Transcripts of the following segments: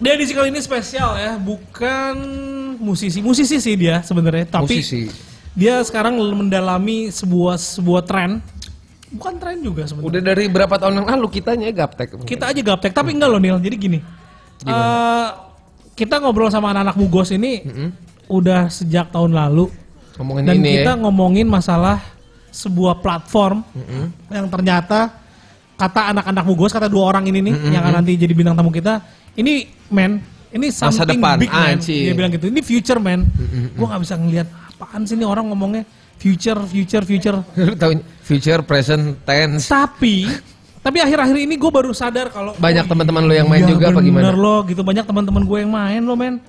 Di edisi kali ini spesial ya, bukan musisi, musisi sih dia sebenarnya, tapi Musisi. dia sekarang mendalami sebuah sebuah tren, bukan tren juga sebenarnya. Udah dari berapa tahun yang lalu kitanya gaptek. Kita aja gaptek, tapi enggak loh Nil. Jadi gini, eh, kita ngobrol sama anak-anak Mugos ini udah sejak tahun lalu, ngomongin dan ini kita ya. ngomongin masalah sebuah platform yang ternyata kata anak-anak Mugos, kata dua orang ini nih yang akan nanti jadi bintang tamu kita, ini man, ini Masa something depan, big man. anjing. Dia bilang gitu, ini future man. Gua nggak bisa ngelihat apaan sih ini orang ngomongnya future, future, future. Tahu future, present, tense. Tapi tapi akhir-akhir ini gue baru sadar kalau Banyak oh teman-teman lo yang main iya, juga apa gimana? Bener lo gitu banyak teman-teman gue yang main lo men.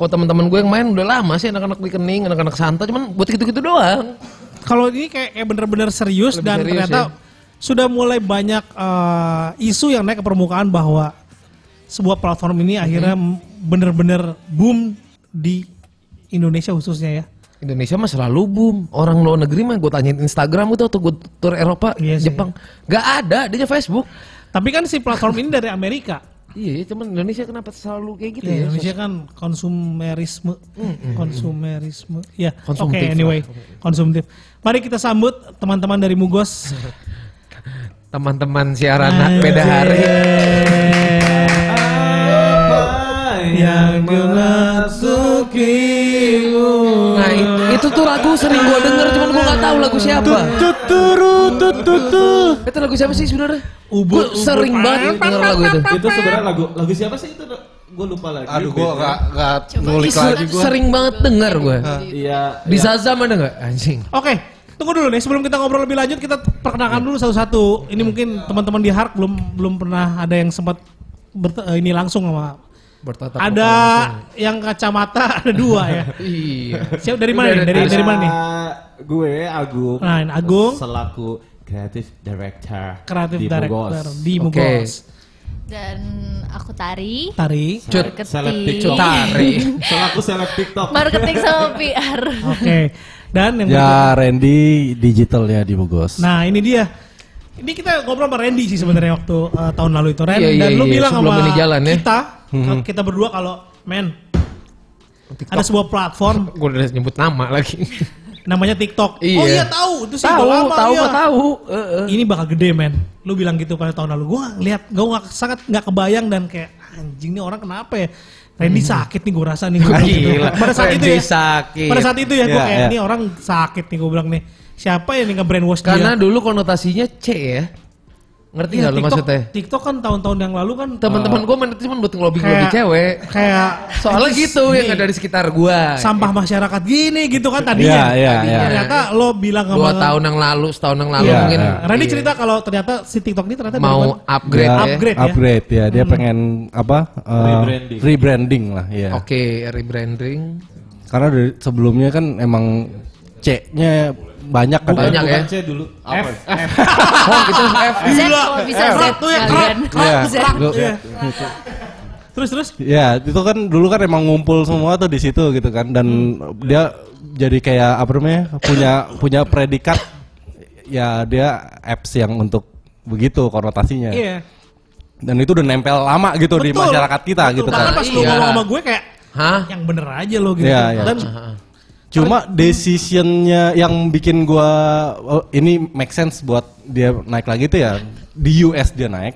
Kok teman-teman gue yang main udah lama sih anak-anak di kening, anak-anak santa, cuman buat gitu-gitu doang. Kalau ini kayak, kayak bener-bener serius Lebih dan serius, ternyata ya. sudah mulai banyak eh, isu yang naik ke permukaan bahwa sebuah platform ini akhirnya Mm-hmm. bener-bener boom di Indonesia khususnya ya. Indonesia mah selalu boom. Orang luar negeri mah gue tanyain Instagram gitu atau gue tur Eropa, Iya sih. Jepang. Gak ada, dia Facebook. Tapi kan si platform ini dari Amerika. Iya, cuman Indonesia kenapa selalu kayak gitu Ya, ya? Indonesia kan konsumerisme, konsumerisme. Ya, oke Konsumtif anyway, konsumtif. Mari kita sambut teman-teman dari Mugos. Teman-teman siaran beda hari. yang dimasukimu. Nah, itu, itu tuh lagu sering gue denger, cuman gue gak tahu lagu siapa. Tuturu tututu. Itu lagu siapa sih sebenarnya? Ubud, Gue sering banget denger lagu itu. Itu sebenarnya lagu lagu siapa sih itu? Gue lupa lagi. Aduh gua Band-nya. gak, gak isi- lagi gua. Sering banget denger gue. Iya. Di iya. Shazam ada gak? Anjing. Oke, tunggu dulu nih sebelum kita ngobrol lebih lanjut kita perkenalkan dulu satu-satu. Ini mungkin teman-teman di Hark belum belum pernah ada yang sempat eh, ini langsung sama Bertatap ada muka yang kacamata ada dua ya. Iya. Siap dari mana nih? Dari dari mana nih? Gue Agung. Nah, Agung. selaku creative director. Kreatif di director di Oke. Mugos. Dan aku Tari. Tari. Cut. Seleb. TikTok. Tari. Selaku seleb TikTok. Marketing sama PR. Oke. Dan yang Ya. berikutnya- Randy digitalnya di Bogos. Nah ini dia. Ini kita ngobrol sama Randy sih sebenarnya waktu uh, tahun lalu itu Ren. Iya, iya, dan lu iya, bilang sama ini jalan ya. kita, kita berdua kalau men ada sebuah platform Gue udah nyebut nama lagi. namanya TikTok. Iya. Oh iya tahu itu sih tahu, lama tahu, iya. gak tahu. Heeh. Ini bakal gede men. Lu bilang gitu pada tahun lalu. Gua lihat, gua nggak sangat nggak kebayang dan kayak anjing nih orang kenapa ya? Randy sakit nih gue rasa nih. Gua bilang gitu. Pada saat itu Randy ya. sakit. Pada saat itu ya gue Iya, kayak iya. ini orang sakit nih gue bilang nih. Siapa yang nih nge-brainwash Karena dia? dulu konotasinya C ya. Ngerti Iya, gak lu TikTok, maksudnya? TikTok kan tahun-tahun yang lalu kan Teman-teman gue main itu cuma buat ngelobi-ngelobi kayak cewek. kayak Soalnya gitu yang nih, ada di sekitar gua. sampah masyarakat gini gitu kan tadinya. Iya, iya, iya. Ternyata lo bilang sama Dua tahun yang lalu, setahun yang lalu Iya. mungkin. Randy Iya. cerita kalau ternyata si TikTok ini ternyata mau upgrade Ya, ya. Upgrade. ya? upgrade ya. Dia pengen apa? eh, Rebranding. rebranding lah ya. Oke, rebranding. Karena dari sebelumnya kan emang C-nya banyak kan. Banyak ya. C dulu. Apa? Oh, gitu F. Z kok bisa Z Kerak tuh ya, sekalian. Iya. Z. Lu- Iya. Terus terus Ya, itu kan dulu kan emang ngumpul semua tuh di situ gitu kan dan dia jadi kayak apa namanya? punya punya predikat ya dia apps yang untuk begitu konotasinya. iya. Dan itu udah nempel lama gitu di masyarakat kita Betul. gitu Karena kan. pas lo Iya. ngomong sama gue kayak Hah? yang bener aja lo gitu. Iya, iya. Dan Cuma decisionnya yang bikin gua oh, ini make sense buat dia naik lagi tuh ya di US dia naik.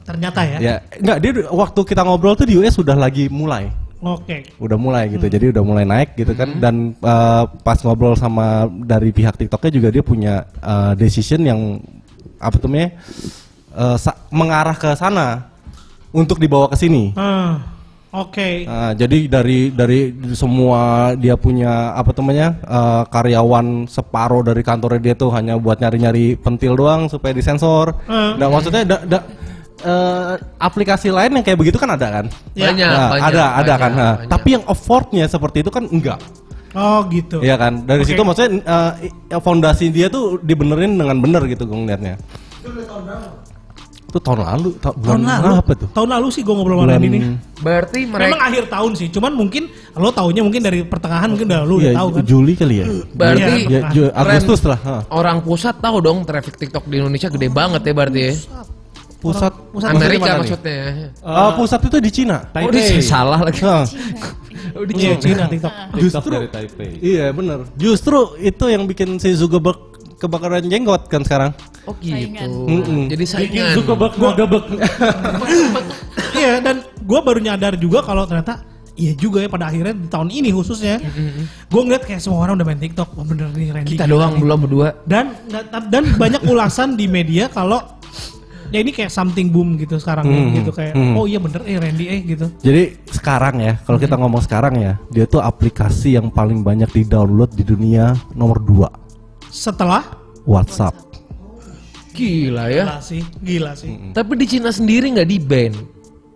ternyata ya. Ya, enggak dia waktu kita ngobrol tuh di US sudah lagi mulai. Oke. Udah mulai gitu. Jadi udah mulai naik gitu kan dan eh, pas ngobrol sama dari pihak TikToknya juga dia punya eh, decision yang apa tuh namanya? eh, sa- mengarah ke sana untuk dibawa ke sini. Ah, Oke. Nah, jadi dari dari semua dia punya apa namanya eh, karyawan separuh dari kantornya dia tuh hanya buat nyari-nyari pentil doang supaya disensor. Hmm. Nah maksudnya da, da- eh, aplikasi lain yang kayak begitu kan ada kan? Ya. Banyak, Nah, banyak, ada ada banyak, kan. Nah, banyak. tapi yang affordnya seperti itu kan enggak. Oh gitu. Iya kan? Dari Oke. situ maksudnya eh, i- fondasi dia tuh dibenerin dengan bener gitu gue ngeliatnya. Itu tahun lalu, ta- Tahun bulan lalu. apa tuh? Tahun lalu sih gue ngobrol sama nih. Berarti Memang mereka akhir tahun sih, cuman mungkin lo taunya mungkin dari pertengahan mungkin udah lo udah Iya, tahu kan. Juli kali ya. berarti. Ya, Ju- Agustus lah. ha. orang pusat tahu dong traffic TikTok di Indonesia gede banget ya berarti ya. Pusat pusat Amerika maksudnya. Eh, pusat itu di Cina. Oh, di salah lagi. Oh, di Cina. Cina TikTok. TikTok Justru- dari Taipei. Iya bener. Justru itu yang bikin si Zuckerberg kebakaran jenggot kan sekarang. Oh gitu. Saingan. Mm-mm. Jadi saingan. Zuckerberg gua gebek. Iya dan gue baru nyadar juga kalau ternyata iya juga ya pada akhirnya di tahun ini khususnya gue ngeliat kayak semua orang udah main TikTok oh, bener nih Randy Kita doang belum berdua. dan dan banyak ulasan di media kalau ya ini kayak something boom gitu sekarang Hmm, gitu kayak hmm. oh iya bener eh Randy eh gitu Jadi sekarang ya, kalau kita ngomong sekarang ya, dia tuh aplikasi yang paling banyak di download di dunia nomor 2 setelah WhatsApp. Gila ya. gila sih gila sih Tapi di Cina sendiri nggak di ban.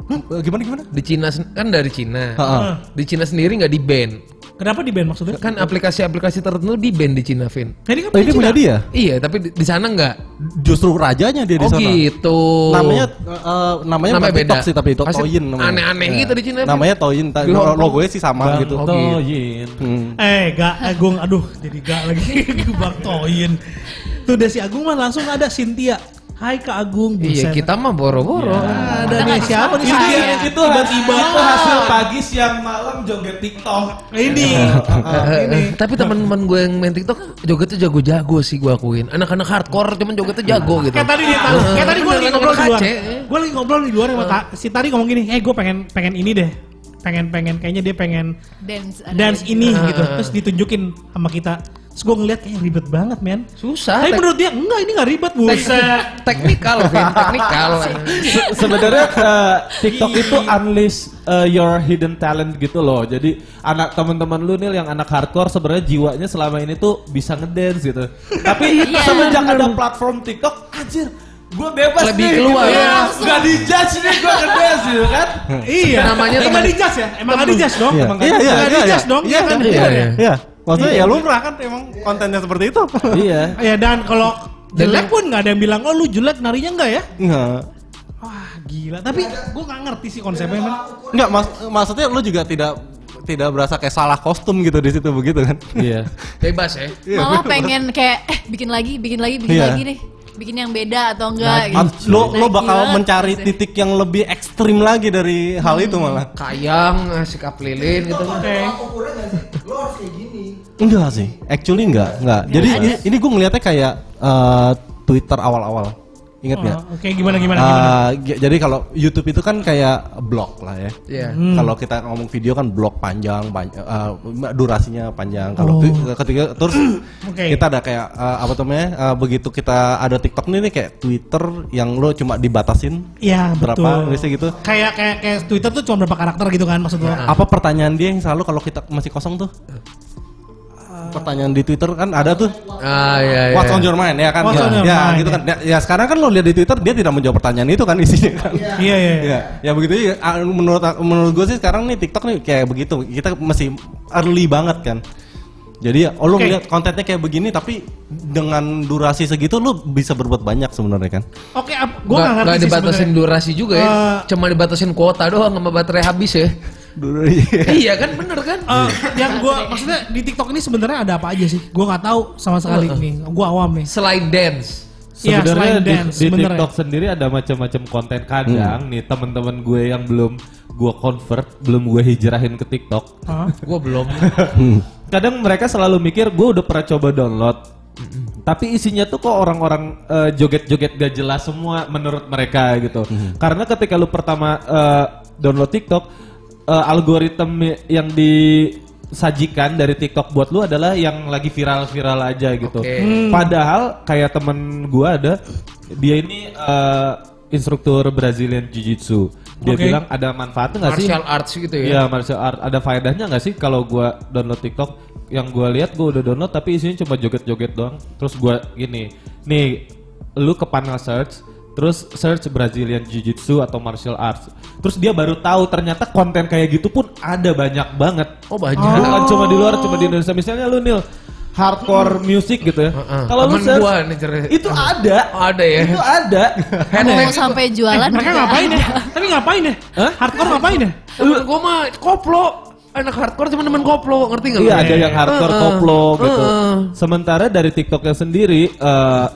Eh, Gimana gimana? Di Cina kan dari Cina. Heeh. Di Cina sendiri nggak di ban. kenapa di band maksudnya Kan aplikasi-aplikasi tertentu di ban di Cina, Vin. jadi kan Oh, ini Cina. punya dia. Iya, tapi di, di sana nggak. Justru rajanya dia di Oh sana. gitu. Namanya eh, namanya, Namanya bukan TikTok beda. sih tapi itu Pasti Toyin namanya. aneh-aneh Iya. gitu di Cina. Namanya Toyin, ta- Di Hong Kong. logonya sih sama gitu. Oh, gitu. Toyin. Hmm. eh gak Agung aduh jadi gak lagi Bang Toyin tuh dari si Agung mah langsung ada Cynthia Hai Kak Agung Iya, Buset. kita mah boro-boro. ada nih siapa nih Itu, Cynthia itu tiba-tiba itu hasil pagi siang malam joget TikTok. ini Eh, ini eh, tapi teman-teman gue yang main TikTok jogetnya jago-jago sih gue akuin. Anak-anak hardcore cuman jogetnya jago gitu. Kayak tadi dia tahu. Kayak tadi gue lagi ngobrol di luar. Gue lagi ngobrol di luar sama si tadi ngomong gini, "Eh, gue pengen pengen ini deh." Pengen pengen kayaknya dia pengen Dance. dance ini gitu. Terus ditunjukin sama kita. Terus gue ngeliat kayak ribet banget, men. Susah. Tapi menurut dia enggak, ini enggak ribet, Bu. tek- teknikal, Vin, teknikal. Se- Sebenarnya eh, TikTok itu unleash eh, your hidden talent gitu loh. Jadi anak teman-teman lu nih yang anak hardcore sebenarnya jiwanya selama ini tuh bisa ngedance gitu. Tapi Iya. semenjak ada platform TikTok, anjir, gue bebas Lebih nih. keluar. Gitu. Iya. Gak dijudge nih gue ngedance gitu kan. iya. Namanya emang teman- dijas ya? Emang nggak dijas dong? Iya. Emang Iya, iya, nggak iya, dijas iya. dong? Iya, Iya kan? iya, Iya. iya. Iya. Maksudnya ya lumrah kan emang kontennya seperti itu. iya. Ya dan kalau jelek pun nggak ada yang bilang, oh lu jelek narinya enggak ya? Enggak. Wah gila, tapi gue nggak ngerti sih konsepnya men. Enggak, mas, maksudnya lu juga tidak tidak berasa kayak salah kostum gitu di situ begitu kan? Iya. Bebas ya. Malah pengen kayak eh bikin lagi, bikin lagi, bikin Iya. lagi nih. Bikin yang beda atau enggak At- gitu. lo lo Nah, bakal gila mencari gitu. titik yang lebih ekstrim lagi dari hal itu malah. Kayang, sikap lilin gitu. Oke. Enggak sih, actually enggak, enggak. Jadi ini, ini gue ngeliatnya kayak eh, Twitter awal-awal. Ingat nggak? Oh, Oke gimana gimana gimana? Eh, g- jadi kalau YouTube itu kan kayak blog lah ya. Iya. Hmm. Kalau kita ngomong video kan blog panjang, pan- eh, durasinya panjang. Kalau Oh. ketika terus Oke. kita ada kayak eh, apa namanya? eh, begitu kita ada TikTok nih, nih kayak Twitter yang lo cuma dibatasin Iya berapa betul. biasanya gitu. Kayak kayak kayak Twitter tuh cuma berapa karakter gitu kan maksud lo? Apa pertanyaan dia yang selalu kalau kita masih kosong tuh? Pertanyaan di Twitter kan ada tuh. Ah iya iya. What's on your mind ya kan? What's ya, on your ya, mind, gitu ya. kan. Ya, ya sekarang kan lo lihat di Twitter dia tidak menjawab pertanyaan itu kan isinya kan. Iya iya. iya. Ya, ya begitu. Ah, Menurut menurut gue sih sekarang nih TikTok nih kayak begitu. Kita masih early banget kan. Jadi ya, oh lu Oke. ngeliat kontennya kayak begini tapi dengan durasi segitu lu bisa berbuat banyak sebenarnya kan. Oke, gue Gua nggak ngerti nggak sih dibatasin durasi juga ya. Eh, Cuma dibatasin kuota doang sama baterai habis ya. Iya kan bener kan? Eh, yang gue maksudnya di TikTok ini sebenarnya ada apa aja sih? Gue nggak tahu sama sekali nih. Gue awam nih. Selain dance. Iya, Sebenarnya selain di, dance, di bener TikTok sendiri ada macam-macam konten kadang nih teman-teman gue yang belum gue convert, belum gue hijrahin ke TikTok. Hah? Gua belum. Kadang mereka selalu mikir gue udah pernah coba download. Tapi isinya tuh kok orang-orang eh, joget-joget gak jelas semua menurut mereka gitu. Karena ketika lu pertama eh, download TikTok, eh, algoritma yang disajikan dari TikTok buat lu adalah yang lagi viral-viral aja gitu. Oke. Hmm. Padahal kayak temen gua ada, dia ini eh, instruktur Brazilian Jiu-Jitsu. Dia Oke. bilang ada manfaatnya nggak sih? Martial arts gitu ya. Iya martial art. Ada faedahnya nggak sih kalau gua download TikTok? Yang gua lihat gua udah download tapi isinya cuma joget-joget doang. Terus gua gini, nih lu ke panel search, terus search Brazilian Jiu-Jitsu atau martial arts. Terus dia baru tahu ternyata konten kayak gitu pun ada banyak banget. Oh banyak. Bukan cuma di luar, cuma di Indonesia. Misalnya lu Nil hardcore music gitu ya. Heeh. Kalau lu search, gua nih cerita. itu ada. Oh, ada ya. Itu ada. Mau sampai jualan Eh, mereka juga ngapain ya? Tapi ngapain ya? Hah? Hardcore ngapain ya? Temen gua mah koplo. Anak hardcore cuma temen koplo, ngerti nggak? lu? Iya ada yang hardcore Heeh. koplo gitu. Heeh. Sementara dari TikToknya sendiri eh,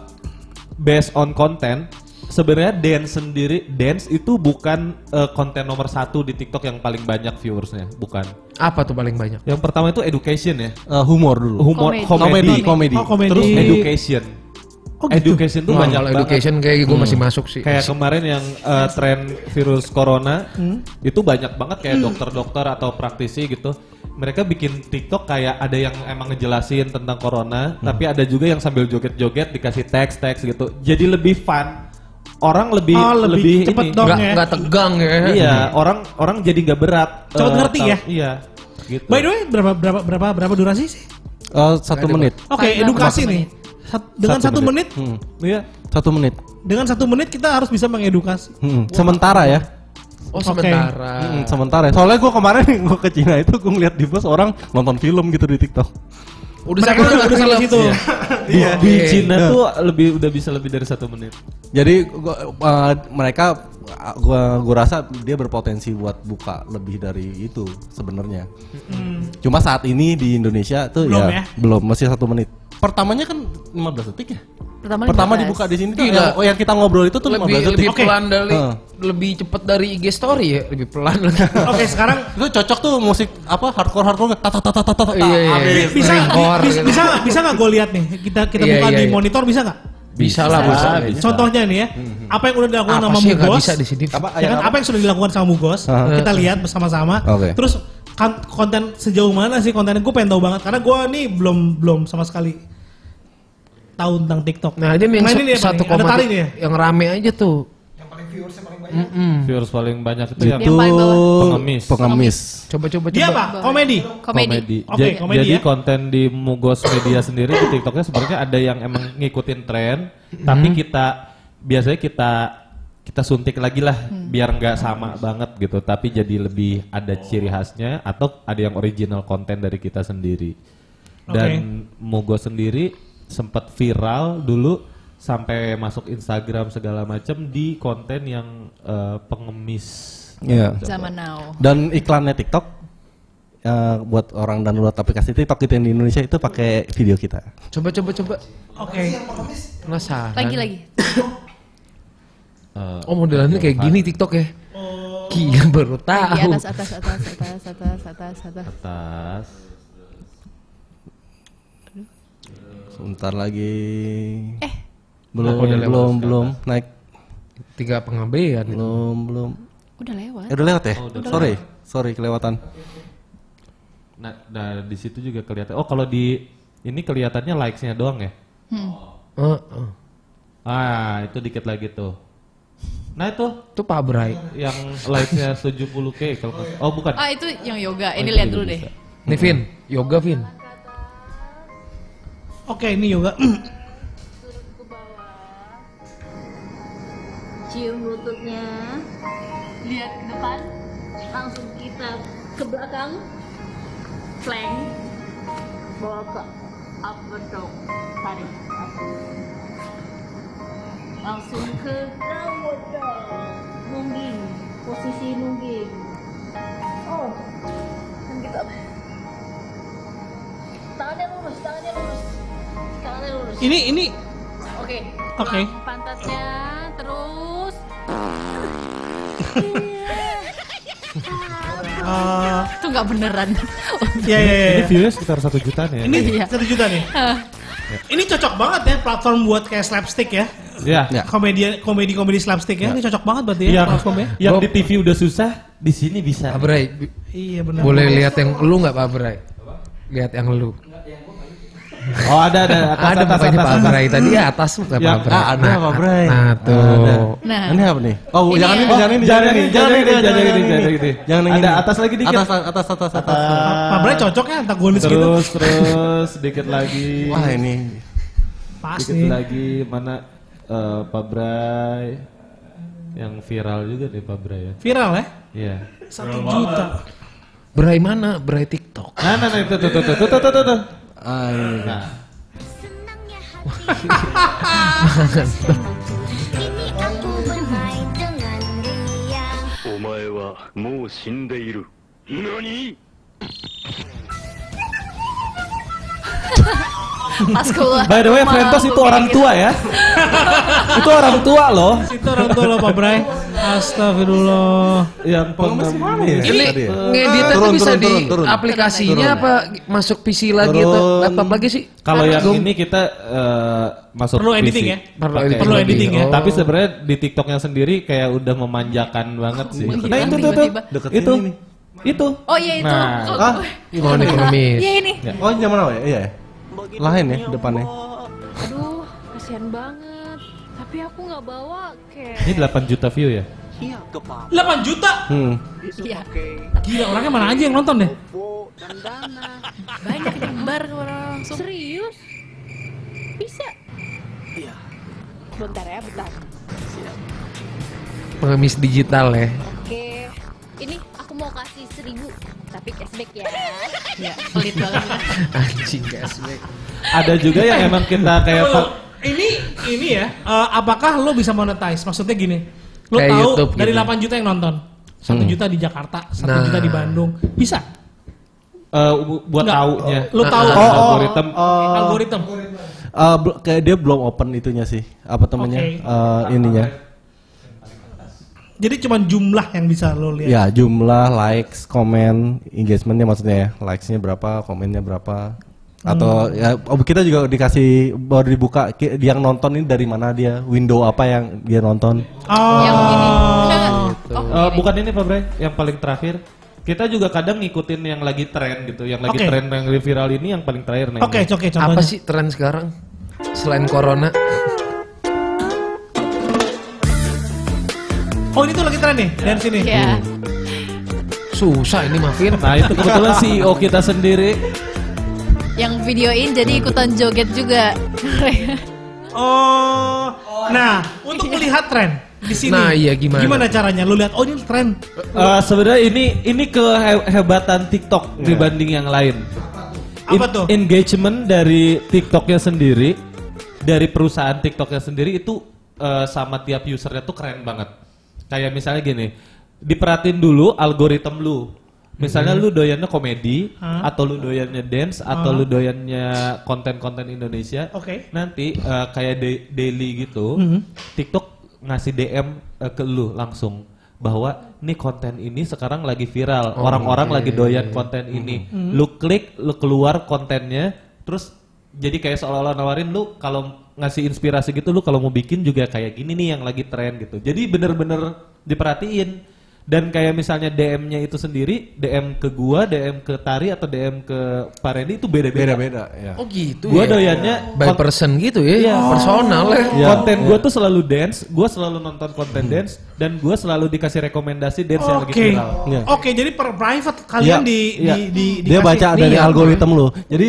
based on content sebenarnya dance sendiri dance itu bukan eh, konten nomor satu di TikTok yang paling banyak viewersnya, bukan. Apa tuh paling banyak? Yang pertama itu education ya, Eh, humor dulu. humor, Komedi. komedi, Komedi. Oh, komedi. terus education. Oh, gitu. Education tuh Wah, banyak kalau banget. education kayak gue masih masuk sih. Kayak kemarin yang eh, tren virus corona itu banyak banget kayak dokter-dokter atau praktisi gitu. Mereka bikin TikTok kayak ada yang emang ngejelasin tentang corona, tapi ada juga yang sambil joget-joget dikasih teks-teks gitu. Jadi lebih fun. Orang lebih Oh, lebih cepet ini. dong. nggak ya. nggak tegang ya. Iya, orang orang jadi nggak berat. Cepet eh, ngerti tahu- ya? Iya. Gitu. By the way, berapa berapa berapa berapa durasi sih? Eh, satu menit. Oke, Paling edukasi nih. Sat- dengan Satu satu menit, Hmm. Iya. Satu menit. dengan satu menit kita harus bisa mengedukasi. Hmm. Sementara ya. Oh Oke. sementara. Hmm, sementara. Soalnya gue kemarin gue ke Cina itu gue ngeliat di bus orang nonton film gitu di TikTok. Udah Mereka sampai udah, udah sampai situ. Iya. Di Cina tuh lebih udah bisa lebih dari satu menit. Jadi gua, eh, mereka gua gua rasa dia berpotensi buat buka lebih dari itu sebenarnya. Cuma saat ini di Indonesia tuh Belum ya, ya? belum masih satu menit. Pertamanya kan 15 detik ya. Pertama, Pertama 15. dibuka di sini tuh yang, oh, yang kita ngobrol itu tuh 15 lebih detik. lebih Oke. pelan dari Heeh. lebih cepat dari IG story ya, lebih pelan. Oke, sekarang Itu cocok tuh musik apa hardcore hardcore tata tata tata tata. Iya, iya, iya. bisa Ringkor bisa gitu. bisa bisa nggak gue lihat nih? Kita kita Iya, buka iya, di iya. monitor bisa nggak? Bisa lah, Bisa, bisa. bisa. Contohnya nih ya, apa yang udah dilakukan Apa sama Mugos? bisa di sini? Apa Ya kan, apa yang sudah dilakukan sama Mugos? Aha. Kita lihat bersama-sama. Oke. Terus konten sejauh mana sih kontennya? Gue pengen tahu banget karena gue nih belum belum sama sekali tahu tentang TikTok. Nah, dia yang ini dia, satu. Ada koma ya? yang rame aja tuh. Viewers paling banyak itu yang Itu Yang paling pengemis. pengemis. Coba coba Dia coba. apa? Komedi. Komedi. Oke, Ja- komedi Jadi ya. konten di Mugos Media sendiri di TikToknya sebenarnya ada yang emang ngikutin tren, tapi kita biasanya kita kita suntik lagi lah biar nggak sama banget gitu, tapi jadi lebih ada ciri khasnya atau ada yang original konten dari kita sendiri. Dan Mugos sendiri sempat viral dulu sampai masuk Instagram segala macam di konten yang eh, pengemis. Iya. Zaman now. Dan iklannya TikTok eh, buat orang download aplikasi TikTok itu yang di Indonesia itu pakai video kita. Coba coba coba. Oke. Penasaran. Lagi lagi. Oh modelannya kayak gini TikTok ya. Gila baru Di tahu. atas atas atas atas atas atas atas. atas. Sebentar lagi. Eh. Belum lewat belum sekarang? belum naik. Tiga pengabean. itu. Belum belum. Udah lewat. Eh, udah lewat ya? Oh, udah sorry, sorry kelewatan. Nah, nah di situ juga kelihatan. Oh, kalau di ini kelihatannya likes-nya doang ya? Oh, oh. Ah, itu dikit lagi tuh. Nah, itu Itu Pak Bray. yang likes-nya 70k kalau nggak- Oh, bukan. Ah itu yang yoga. Oh, Ini lihat dulu deh. Nih Vin, yoga Vin. Oke, ini yoga. cium lututnya lihat ke depan langsung kita ke belakang flank bawa ke upper dog tarik langsung ke nungging posisi nungging oh dan kita tangannya lurus tangannya lurus tangannya lurus Ini ini Oke. Oke. tulang Pantatnya terus. eh, Itu nggak beneran. ya ya ya. Ini view-nya sekitar satu jutaan ya. Ini Iya. satu juta nih. Ini cocok banget ya platform buat kayak slapstick ya. Ya. Ya. Komedi komedi komedi slapstick ya. Ini cocok banget berarti ya Yang, platformnya. yang di TV udah susah, di sini bisa. Pak Bray, bi- Iya benar. boleh lihat yang lu nggak Pak Bray? Lihat yang lu. Oh, ada ada atas Ada atas atas. Pak Bray tadi atas bukan Yang- Pak Bray. ah, ada Pak Bray. Nah tuh. Nah. Ini apa nih? Oh, Ini jangan ya. ini, jangan ini, jangan jangan ini, jangan ini, jangan ini, jangan ini. Jangan yang Ada atas lagi dikit. Atas, atas, atas, atas. Pak Bray cocok ya antagonis gitu. Terus terus dikit lagi. Wah ini. Pas Dikit nih. lagi mana eh, Pak Bray yang viral juga deh Pak Bray ya. Viral ya. Iya. Satu juta. Bray mana? Bray TikTok. Nah, nah, nah, itu tuh, tuh, tuh, tuh, tuh, tuh, tuh. Ah. Nah, Ini aku bermain dengan riang. pas keluar. By the way, Frentos itu orang tua ya. Gitu. itu orang tua loh. itu orang tua loh Pak Bray. Astagfirullah. Yang pengemis mana ya? Ini ya. ngedit itu bisa turun, di turun, aplikasinya turun. apa masuk PC lagi atau laptop lagi sih? Kalau yang ini kita uh, masuk perlu PC. editing ya perlu, editing. perlu editing ya oh. tapi sebenarnya di TikToknya sendiri kayak udah memanjakan banget sih Oh, nah itu tuh tuh itu ini. itu oh iya itu nah. oh, ah, ekonomi oh, iya ini iya, iya, ya. oh zaman apa ya iya ya ya. Lain ya depannya. Aduh, kasihan banget. Tapi aku nggak bawa kayak. Ini 8 juta view ya? 8 juta. Hmm. Iya. Gila orangnya mana aja yang nonton deh. Banyak nyebar ke orang langsung. Serius? Bisa? Iya. Bentar ya, bentar. Pengemis digital ya. Oke. Ini mau kasih seribu, tapi cashback ya. Iya, pelit banget. Anjing cashback. Ada juga yang emang kita kayak Tunggu, ini ini ya, eh, apakah lo bisa monetize? Maksudnya gini, lo Kayak tahu YouTube dari gitu. 8 juta yang nonton, satu juta di Jakarta, satu Nah. juta di Bandung, bisa? eh, bu- buat Nggak. taunya. Lo tahu Ah, Oh, oh, algoritma. oh. algoritma? Eh, bel- kayak dia belum open itunya sih. Apa temennya? Oke. Eh, ininya. Jadi cuma jumlah yang bisa lo lihat. Ya jumlah likes, komen, engagementnya maksudnya ya. Likesnya berapa, komennya berapa. Atau ya oh, kita juga dikasih baru dibuka yang nonton ini dari mana dia, window apa yang dia nonton. Oh. Yang ini. Enggak. Oh, ini. bukan ini Pak Bray, yang paling terakhir. Kita juga kadang ngikutin yang lagi tren gitu, yang lagi Oke. tren yang viral ini yang paling terakhir nih. Oke, oke, contohnya. Apa sih tren sekarang? Selain corona. Oh ini tuh lagi tren nih, dari sini. Iya. Susah ini Mafin. Nah itu kebetulan CEO kita sendiri. Yang videoin jadi ikutan joget juga. Oh, nah untuk melihat tren di sini. Nah, iya, gimana? Gimana caranya? Lu lihat, oh ini tren. Eh, Sebenarnya ini ini kehebatan TikTok dibanding yang lain. Apa tuh? Engagement dari TikToknya sendiri, dari perusahaan TikToknya sendiri itu eh, sama tiap usernya tuh keren banget. Kayak misalnya gini, diperhatiin dulu algoritma lu. Misalnya lu doyannya komedi, Hah? atau lu doyannya dance, atau lu doyannya konten-konten Indonesia. Oke. Nanti eh, kayak da- daily gitu, Mhm. TikTok ngasih DM eh, ke lu langsung bahwa nih konten ini sekarang lagi viral, orang-orang lagi doyan konten ini. Lu klik, lu keluar kontennya, terus jadi kayak seolah-olah nawarin lu kalau ngasih inspirasi gitu lu kalau mau bikin juga kayak gini nih yang lagi tren gitu. Jadi bener-bener diperhatiin. Dan kayak misalnya DM-nya itu sendiri, DM ke gua, DM ke Tari atau DM ke Pak Randy itu beda-beda. Beda-beda ya. Oh gitu Gua ya. doyannya by person gitu ya. Iya. Personal ya. Iya. konten gue tuh selalu dance, gue selalu nonton konten dance, dan gue selalu dikasih rekomendasi dance yang lagi Oke. viral. Iya. Oke, jadi per private kalian Iya. di, Iya. di, di, Dia dikasih- baca Nih dari ya. algoritma lu. Jadi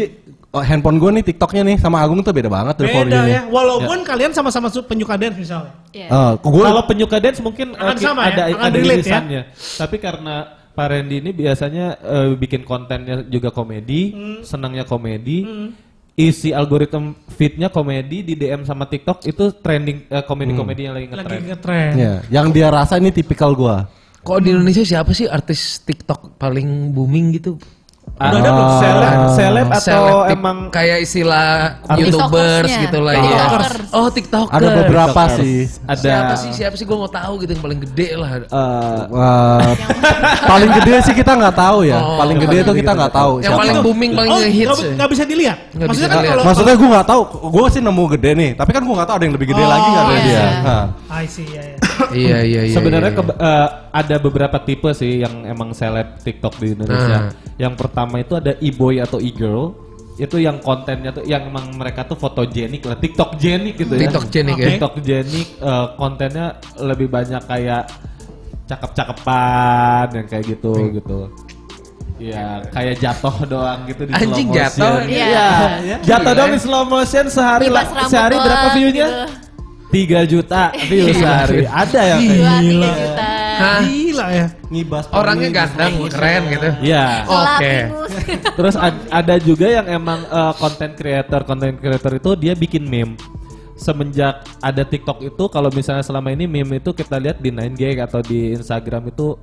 oh, handphone gue nih TikToknya nih sama Agung tuh beda banget dari Beda ya, walaupun kalian sama-sama su- penyuka dance misalnya. Iya. Eh, gua Kalau penyuka dance mungkin Akan ki- sama ya, ada akan ada relate ya. Tapi karena Pak Randy ini biasanya eh, bikin kontennya juga komedi, Hmm. senangnya komedi. Isi algoritma feednya komedi di DM sama TikTok itu trending eh, komedi-komedi yang lagi Lagi ngetrend. ngetren. Iya, yang dia rasa ini tipikal gua. Kok di Indonesia siapa sih artis TikTok paling booming gitu? Ah, Udah ada belum? seleb, seleb atau Seleb emang kayak istilah Artis- YouTubers gitu lah ya. Tiktokers. Oh, TikToker. Ada beberapa TikTokers. sih. ada Siapa sih? Siapa sih? Gue mau tahu gitu yang paling gede lah. eh, Eh, paling gede sih kita nggak tahu ya. Oh, paling gede itu kita nggak tahu. Yang paling booming, paling oh, ngehits nggak- bisa dilihat. Maksudnya bisa kan dilihat. kalau Maksudnya gue nggak tahu. Gue sih nemu gede nih. Tapi kan gue nggak tahu ada yang lebih gede Oh, lagi nggak dari iya. dia. Nah. I see, ya, ya. Iya, iya, iya. Sebenarnya iya. keba- eh, ada beberapa tipe sih yang emang seleb TikTok di Indonesia. Yang pertama itu ada e-boy atau e-girl. Itu yang kontennya tuh yang emang mereka tuh fotogenik lah, TikTok genik gitu ya. TikTokgenik ya. TikTok genik eh, kontennya lebih banyak kayak cakep-cakepan yang kayak gitu gitu. Ya, kayak jatuh doang gitu di Anjing slow jatuh. motion. Iya. Jatuh Iya. doang di slow motion sehari Bebas lah- sehari berapa view-nya? gitu. 3 juta view sehari. Ada kayak tiga juta. Hah? Gila ya. Ngibas Orangnya ganteng, keren gitu. Iya. Oke. Terus ad- ada juga yang emang eh, content creator, content creator itu dia bikin meme. Semenjak ada TikTok itu kalau misalnya selama ini meme itu kita lihat di 9gag atau di Instagram itu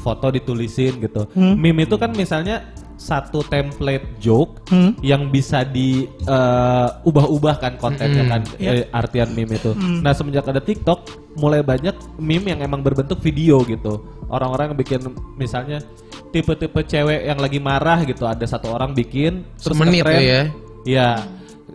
foto ditulisin gitu. Meme itu kan misalnya satu template joke Hmm. yang bisa diubah-ubah kan kontennya kan eh, artian meme itu. Nah semenjak ada TikTok mulai banyak meme yang emang berbentuk video gitu. Orang-orang yang bikin misalnya tipe-tipe cewek yang lagi marah gitu ada satu orang bikin terus Semenit ngetren. tuh ya. Iya.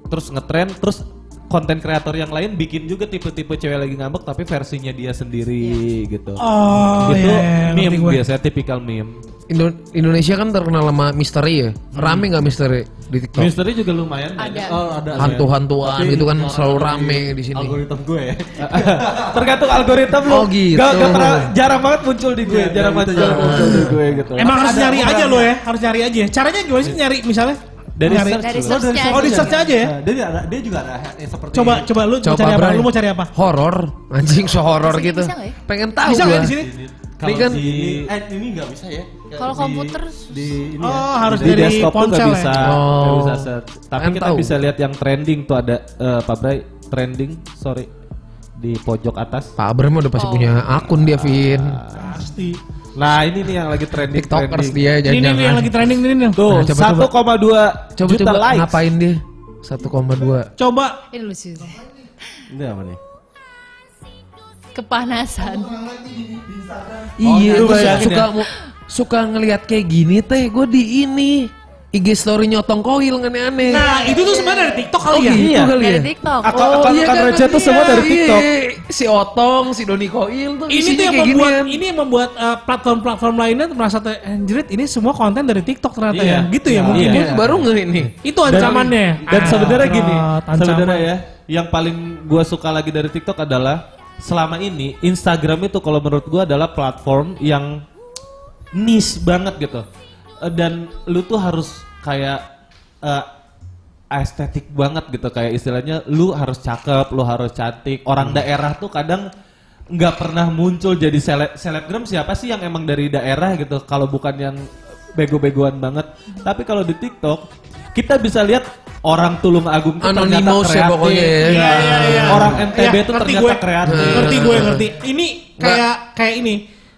Terus ngetren terus konten kreator yang lain bikin juga tipe-tipe cewek lagi ngambek tapi versinya dia sendiri gitu. Oh, itu iya, iya, ngerti meme biasanya tipikal meme. Indo- Indonesia kan terkenal sama misteri ya. Rame nggak misteri di TikTok? Misteri juga lumayan Ada. Oh, ada. Hantu-hantuan Tapi gitu kan selalu dari rame di sini. Algoritma gue ya. Tergantung algoritma lu. Oh, gitu. Gak, gak pernah, jarang banget muncul di gue, Iya, jarang banget itu jarang muncul di gue gitu. Emang harus nyari aja lo ya, harus nyari aja. Caranya gimana sih nyari misalnya? Dari Nyari- search Dari search-nya Oh, di search aja ya. Nah, dia ada dia juga ada eh, seperti Coba coba lu mau Coba, cari apa? Lu mau cari apa? Horor, anjing so horor Bisa- gitu. bisa ya? Pengen tahu Bisa nggak gua. di sini? Kalau Ini kan- di, ini eh ini nggak bisa ya. Kalau komputer di ini Oh, ya. harus di dari desktop tuh ponsel gak ya? bisa, Oh. nggak bisa search. Tapi Kan kita tahu. bisa lihat yang trending tuh ada eh, Pak Bray trending, sorry di pojok atas. Pak Abram udah pasti punya akun dia, Vin. Pasti. Nah ini nih yang lagi trending. TikTokers trending. dia Ini nih yang lagi trending ini nih. Tuh Nah, coba, satu koma dua Coba juta coba likes. ngapain dia? 1,2. Coba ini lucu sih. Ini apa nih? Kepanasan. iya, lu gua bayangin suka mu- suka ngelihat kayak gini teh. Gue di ini IG story nyotong koil aneh-aneh. Nah, itu tuh sebenarnya dari TikTok kali oh ya. gitu Iya. kali Dari ya. TikTok. Ak- akan iya kan? receh tuh semua Iya, dari TikTok. iya. Si Otong, si Doni Koil tuh Ini tuh yang kayak membuat ginian. ini yang membuat uh, platform-platform lainnya merasa tuh, anjrit ini semua konten dari TikTok ternyata Iya. ya. Gitu ya mungkin Iya. ya. Baru nge ini. Itu ancamannya. Dan Ah, sebenarnya gini, berat, ancaman. sebenarnya ya, yang paling gua suka lagi dari TikTok adalah selama ini Instagram itu kalau menurut gua adalah platform yang niche banget gitu. Eh, Dan lu tuh harus kayak eh, estetik banget gitu kayak istilahnya lu harus cakep, lu harus cantik. Orang daerah tuh kadang nggak pernah muncul jadi seleb selebgram siapa sih yang emang dari daerah gitu kalau bukan yang bego-begoan banget. Tapi kalau di TikTok kita bisa lihat orang Tulung Agung tuh ternyata Anonymous ya kreatif. pokoknya ya. Iya, iya, iya. Orang NTB Iya, tuh ngerti ternyata gue. kreatif. Ngerti gue, ngerti. Ini kayak kayak ini.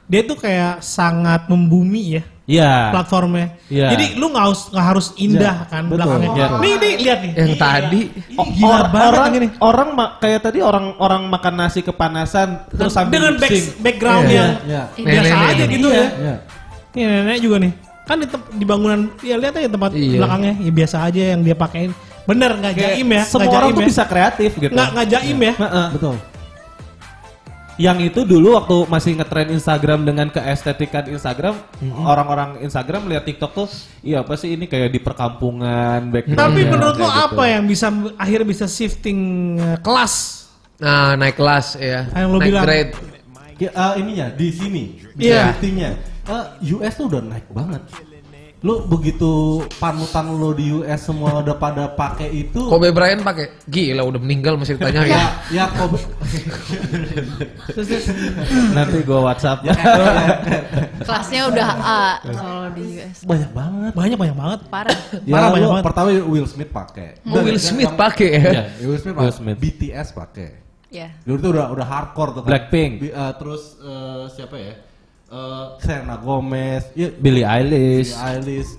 Dia tuh kayak sangat membumi ya Iya. platformnya. Iya. Jadi lu nggak harus nggak harus indah kan belakangnya. Iya. Nih nih lihat nih. Yang tadi O- gila or- banget orang, ini. orang ma- kayak tadi orang orang makan nasi kepanasan terus sambil dengan back, background Iya. yang Iya. biasa Nenek-nenek aja ini. gitu Iya. ya. Iya. Ini nenek juga nih. Kan di, di bangunan ya lihat aja tempat Iya. belakangnya ya biasa aja yang dia pakein. Bener nggak jaim ya? Semua orang tuh ya? bisa kreatif gitu. Nggak nggak jaim ya? Heeh. Betul. Yang itu dulu waktu masih ngetren Instagram dengan keestetikan Instagram, orang-orang Instagram lihat TikTok tuh, iya apa sih ini kayak di perkampungan background. Tapi menurut lo kayak gitu. apa yang bisa akhirnya bisa shifting eh, kelas? Nah, naik kelas ya. Yang lo naik bilang. grade. Ya, eh, ininya di sini. Iya. Shiftingnya. Eh, US tuh udah naik banget. Lu begitu panutan lu di US semua udah pada pakai itu. Kobe Bryant pakai. Gila udah meninggal masih ditanya ya. Ya, ya Kobe. Nanti gua WhatsApp. Kelasnya udah A kalau di US. banyak banget. Banyak banyak banget. Parah. Ya, Parah, banyak banget. pertama Will Smith pakai. Oh, Will Smith pakai ya. Iya. Will Smith, Will. Smith. BTS pakai. Ya. Dulu tuh udah udah hardcore tuh kan. Blackpink. Eh, terus eh, siapa ya? Eh, Selena Gomez, ya Billie Eilish. Billie Eilish.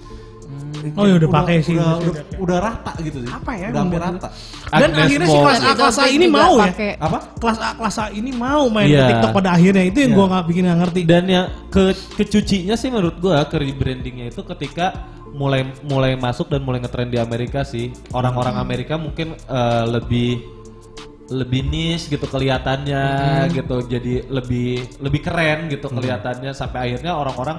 Oh, ya udah pakai sih. Udah, udah, udah rata gitu sih. Apa ya Udah hampir rata. Dan Agnes akhirnya si kelas A kelas A ini mau ya. pakai. Apa? Kelas A kelas A ini mau main Iya. ke TikTok pada akhirnya itu yang Iya. gua nggak bikin nggak ngerti. Dan yang ke kecucinya sih menurut gua ke rebrandingnya itu ketika mulai mulai masuk dan mulai ngetrend di Amerika sih. Orang-orang Amerika mungkin eh, lebih lebih niche gitu kelihatannya gitu. Jadi lebih lebih keren gitu kelihatannya sampai akhirnya orang-orang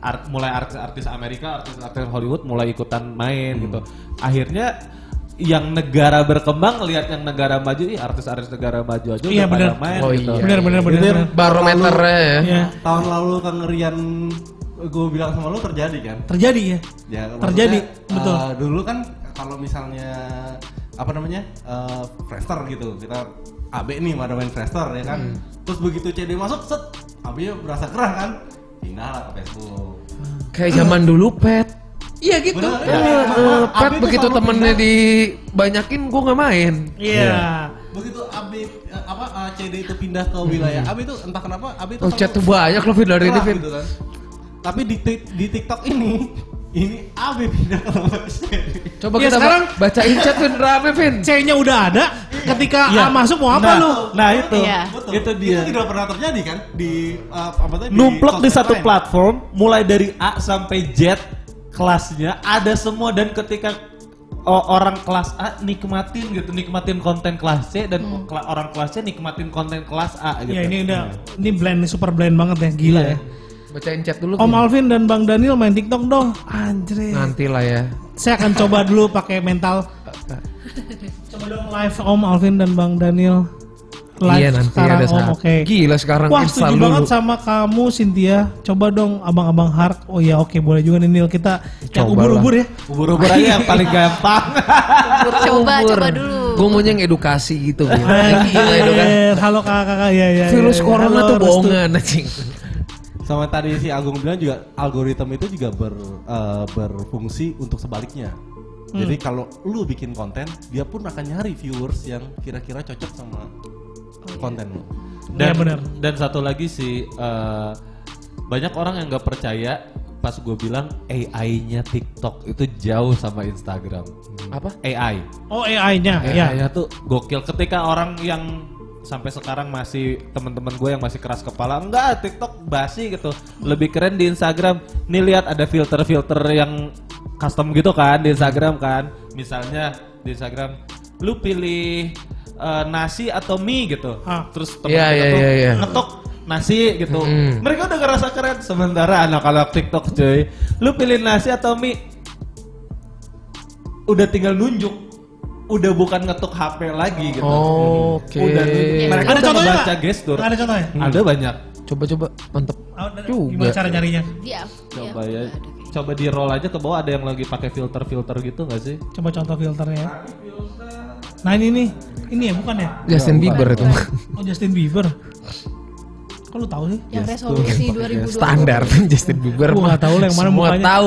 art- mulai artis-artis Amerika, artis-artis Hollywood mulai ikutan main gitu. Akhirnya yang negara berkembang lihat yang negara maju, ih artis-artis negara maju aja Iya, udah pada bener. main Oh, gitu. iya. Bener bener bener. Bener. Barometernya ya. Iya. Tahun lalu kengerian gue bilang sama lu terjadi kan? Terjadi ya. Ya, Terjadi, betul. eh, dulu kan kalau misalnya apa namanya uh, Friendster gitu, kita AB nih pada main Friendster ya kan. Hmm. Terus begitu CD masuk, set, AB-nya berasa gerah kan, pindah lah ke Facebook. Kayak zaman dulu pet. Iya gitu. Bener, ya. AB pet begitu temennya pindah. dibanyakin gua nggak main. Iya. Begitu AB eh, apa CD itu pindah ke wilayah AB itu entah kenapa AB itu Oh, chat tuh banyak loh Vin dari ini Vin. gitu kan. Tapi di, di TikTok ini Ini AB pindah ke nomor seri. Coba Ya, kita sekarang- ba- bacain chat Vin, rame Vin. C-nya udah ada, ketika Iya. A masuk mau apa nah, lu? Nah itu, Iya. itu dia. Itu tidak pernah terjadi kan di uh, apa tadi? Numplok di sosmed satu lain. platform, mulai dari A sampai Z kelasnya ada semua dan ketika orang kelas A nikmatin gitu, nikmatin konten kelas C dan kela- orang kelas C nikmatin konten kelas A gitu. Ya ini udah, ini blend, ini super blend banget ya, gila ya. Bacain chat dulu. Om Vin. Alvin dan Bang Daniel main TikTok dong. Anjir. Nanti lah ya. Saya akan coba dulu pakai mental. Coba dong live Om Alvin dan Bang Daniel. Live iya nanti sekarang ada Om, oke. Gila sekarang Wah setuju dulu. banget sama kamu Cynthia. Coba dong abang-abang Hark. Oh ya oke boleh juga nih Nil kita yang Coba ubur-ubur ya. Ubur-ubur aja yang paling gampang. Coba, coba dulu. Gue maunya yang edukasi gitu. Halo kakak-kakak ya ya. Virus ya, ya. corona Halo, tuh bohongan anjing. Sama tadi si Agung bilang juga algoritma itu juga ber, eh, berfungsi untuk sebaliknya. Jadi kalau lu bikin konten, dia pun akan nyari viewers yang kira-kira cocok sama konten lu. Iya, benar. Dan satu lagi sih eh, banyak orang yang nggak percaya pas gue bilang AI-nya TikTok itu jauh sama Instagram. Apa? AI. Oh AI-nya ya. AI-nya tuh gokil. Ketika orang yang sampai sekarang masih teman-teman gue yang masih keras kepala. Enggak TikTok basi gitu. Lebih keren di Instagram. Nih lihat ada filter-filter yang custom gitu kan di Instagram kan. Misalnya di Instagram lu pilih eh, nasi atau mie? gitu. Ah. terus Iya, kita iya, tuh iya, iya. ngetok nasi gitu. Mm. mereka udah ngerasa keren. Sementara anak-anak TikTok cuy lu pilih nasi atau mie? Udah tinggal nunjuk udah bukan ngetuk HP lagi gitu Oke. udah mereka Ada contohnya baca gestur Ada contohnya? ada banyak Coba-coba mantep. Oh, ada- Juga. Gimana cara nyarinya? Iya. coba ya coba di roll aja ke bawah ada yang lagi pakai filter filter gitu nggak sih Coba contoh filternya. Nah ini nih, ini ya bukan ya? Justin Bieber itu. Oh Justin Bieber. Kok lu tahu sih? Yang resolusi 2020. Standar Justin Bieber. Gua mah. nggak tahu lah yang mana Semua mukanya. tahu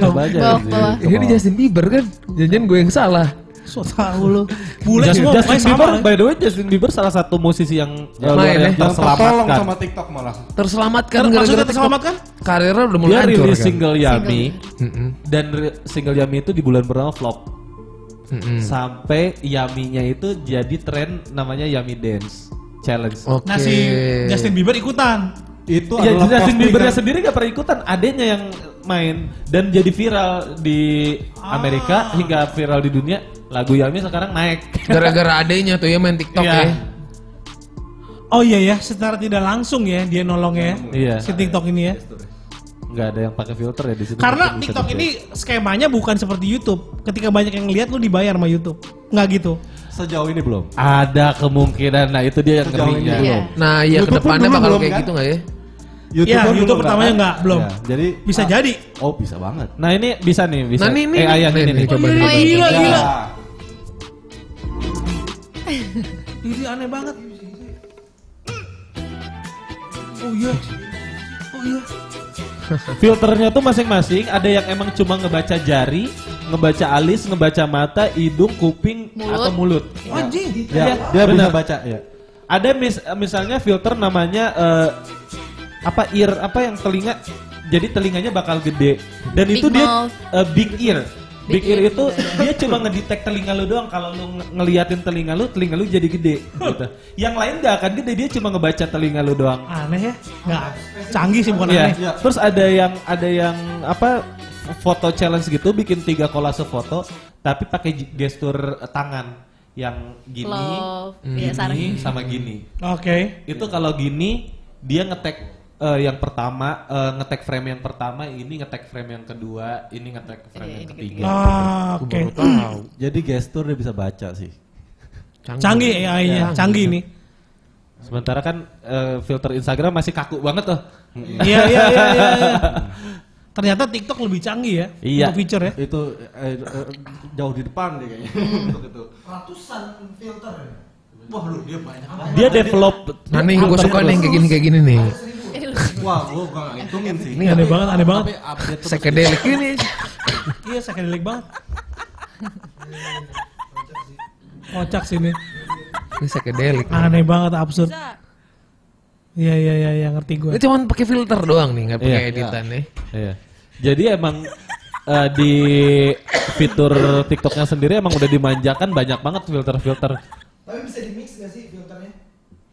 coba di- bawah. ke Ini. Justin Bieber kan? Jangan gue yang salah. So tahu lu. Bule Justin, semua Justin Bieber sama. by the way Justin Bieber salah satu musisi yang luar ya? yang terselamatkan sama TikTok malah. Terselamatkan gara-gara terselamatkan? Karirnya udah mulai dia hancur rilis kan. single Yami dan single Yami itu di bulan pertama flop Mm-mm. sampai Yaminya itu jadi tren namanya Yami Dance Challenge. Oke. Nah si Justin Bieber ikutan. Itu Ya adalah Justin Biebernya sendiri gak pernah ikutan, adanya yang main dan jadi viral di Amerika hingga viral di dunia. Lagu Yami sekarang naik. Gara-gara adenya tuh ya main TikTok Iya. ya. Oh iya ya, secara tidak langsung ya dia nolong ya. Iya. Si TikTok ini ya. Nggak ada yang pakai filter ya di situ. Karena TikTok ini skemanya bukan seperti YouTube. Ketika banyak yang lihat lu dibayar sama YouTube. Nggak gitu. Sejauh ini belum. ada kemungkinan. Nah itu dia yang Sejauh ini. Iya. Nah, ya YouTube pun ke depannya dulu bakal belum, kayak kan? gitu nggak ya? Iya, kan YouTube pertamanya kan? nggak, belum. Ya, jadi Bisa ah, jadi. Oh bisa banget. Nah ini bisa nih, bisa. Nah, ini, ini, AI yang nih, ini nih, nih. coba Oh, nih. iya, gila, Ya. gila. Ini aneh banget. Oh iya. Oh iya. Filternya tuh masing-masing. Ada yang emang cuma ngebaca jari, ngebaca alis, ngebaca mata, hidung, kuping, Mulut. atau mulut. Anjing. Ya, Iya, dia bisa benar. baca ya. Ada mis misalnya filter namanya eh, apa ear apa yang telinga jadi telinganya bakal gede dan Big itu dia mouth. eh, big ear. Big, ear, itu bener. dia cuma ngedetect telinga lu doang kalau lu nge- ngeliatin telinga lu, telinga lu jadi gede gitu. Yang lain gak akan gede, dia cuma ngebaca telinga lu doang. Aneh ya? Nggak. Canggih sih bukan Iya. aneh. Terus ada yang ada yang apa foto challenge gitu bikin tiga kolase foto tapi pakai gestur tangan yang gini, Love. gini sarang. sama gini. Oke. Itu kalau gini dia ngetek eh, yang pertama eh, ngetek frame yang pertama, ini ngetek frame yang kedua, ini ngetek frame Iya, yang ini ketiga. Ah, oke. Jadi gestur dia bisa baca sih. Canggih AI-nya, canggih nih. Sementara kan eh, filter Instagram masih kaku banget tuh. Iya, iya, iya, iya. iya. Ternyata TikTok lebih canggih ya Iya. untuk feature ya. Itu eh, eh, jauh di depan deh kayaknya. Untuk itu. Ratusan filter. Wah lu dia banyak banget. Dia develop Nah nih, gue suka nih kayak gini kayak gini nih. Wah, gua gak ngitungin sih. Ini aneh banget, aneh banget. Psychedelic ini. Iya, psychedelic banget. Kocak sih ini. Ini psychedelic. Aneh banget, absurd. Iya, iya, iya, iya, ngerti gue. Ini cuma pakai filter doang nih, nggak pakai Iya. editan nih. Iya. Jadi emang eh, di fitur TikToknya sendiri emang udah dimanjakan banyak banget filter-filter. Tapi bisa di mix gak sih filternya?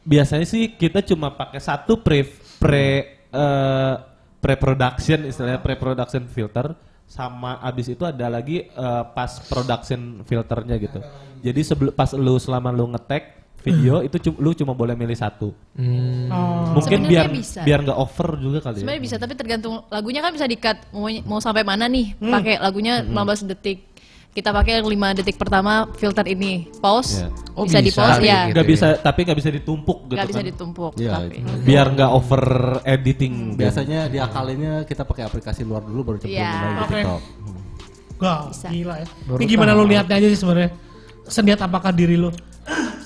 Biasanya sih kita cuma pakai satu pre pre eh, pre-production istilahnya pre-production filter sama abis itu ada lagi eh, pas production filternya gitu. Jadi sebelum pas lu selama lu ngetek video itu cu- lu cuma boleh milih satu. Oh. Mungkin Sebenarnya biar bisa. biar nggak over juga kali ya. Sebenarnya bisa tapi tergantung lagunya kan bisa di-cut mau mau sampai mana nih pakai lagunya 15 detik. Kita pakai yang 5 detik pertama filter ini. Pause. Ya. Oh, bisa, di bisa. pause ya. Gitu Nggak ya. bisa tapi nggak bisa ditumpuk gitu Nggak bisa kan. ditumpuk Iya, tapi. itu. Biar nggak over editing. Biasanya diakalinnya kita pakai aplikasi luar dulu baru Iya. lagi di Oke. TikTok. Wow, Bisa. gila ya. Baru Ini gimana tahu. lu lihatnya aja sih sebenarnya? Seniat apakah diri lu?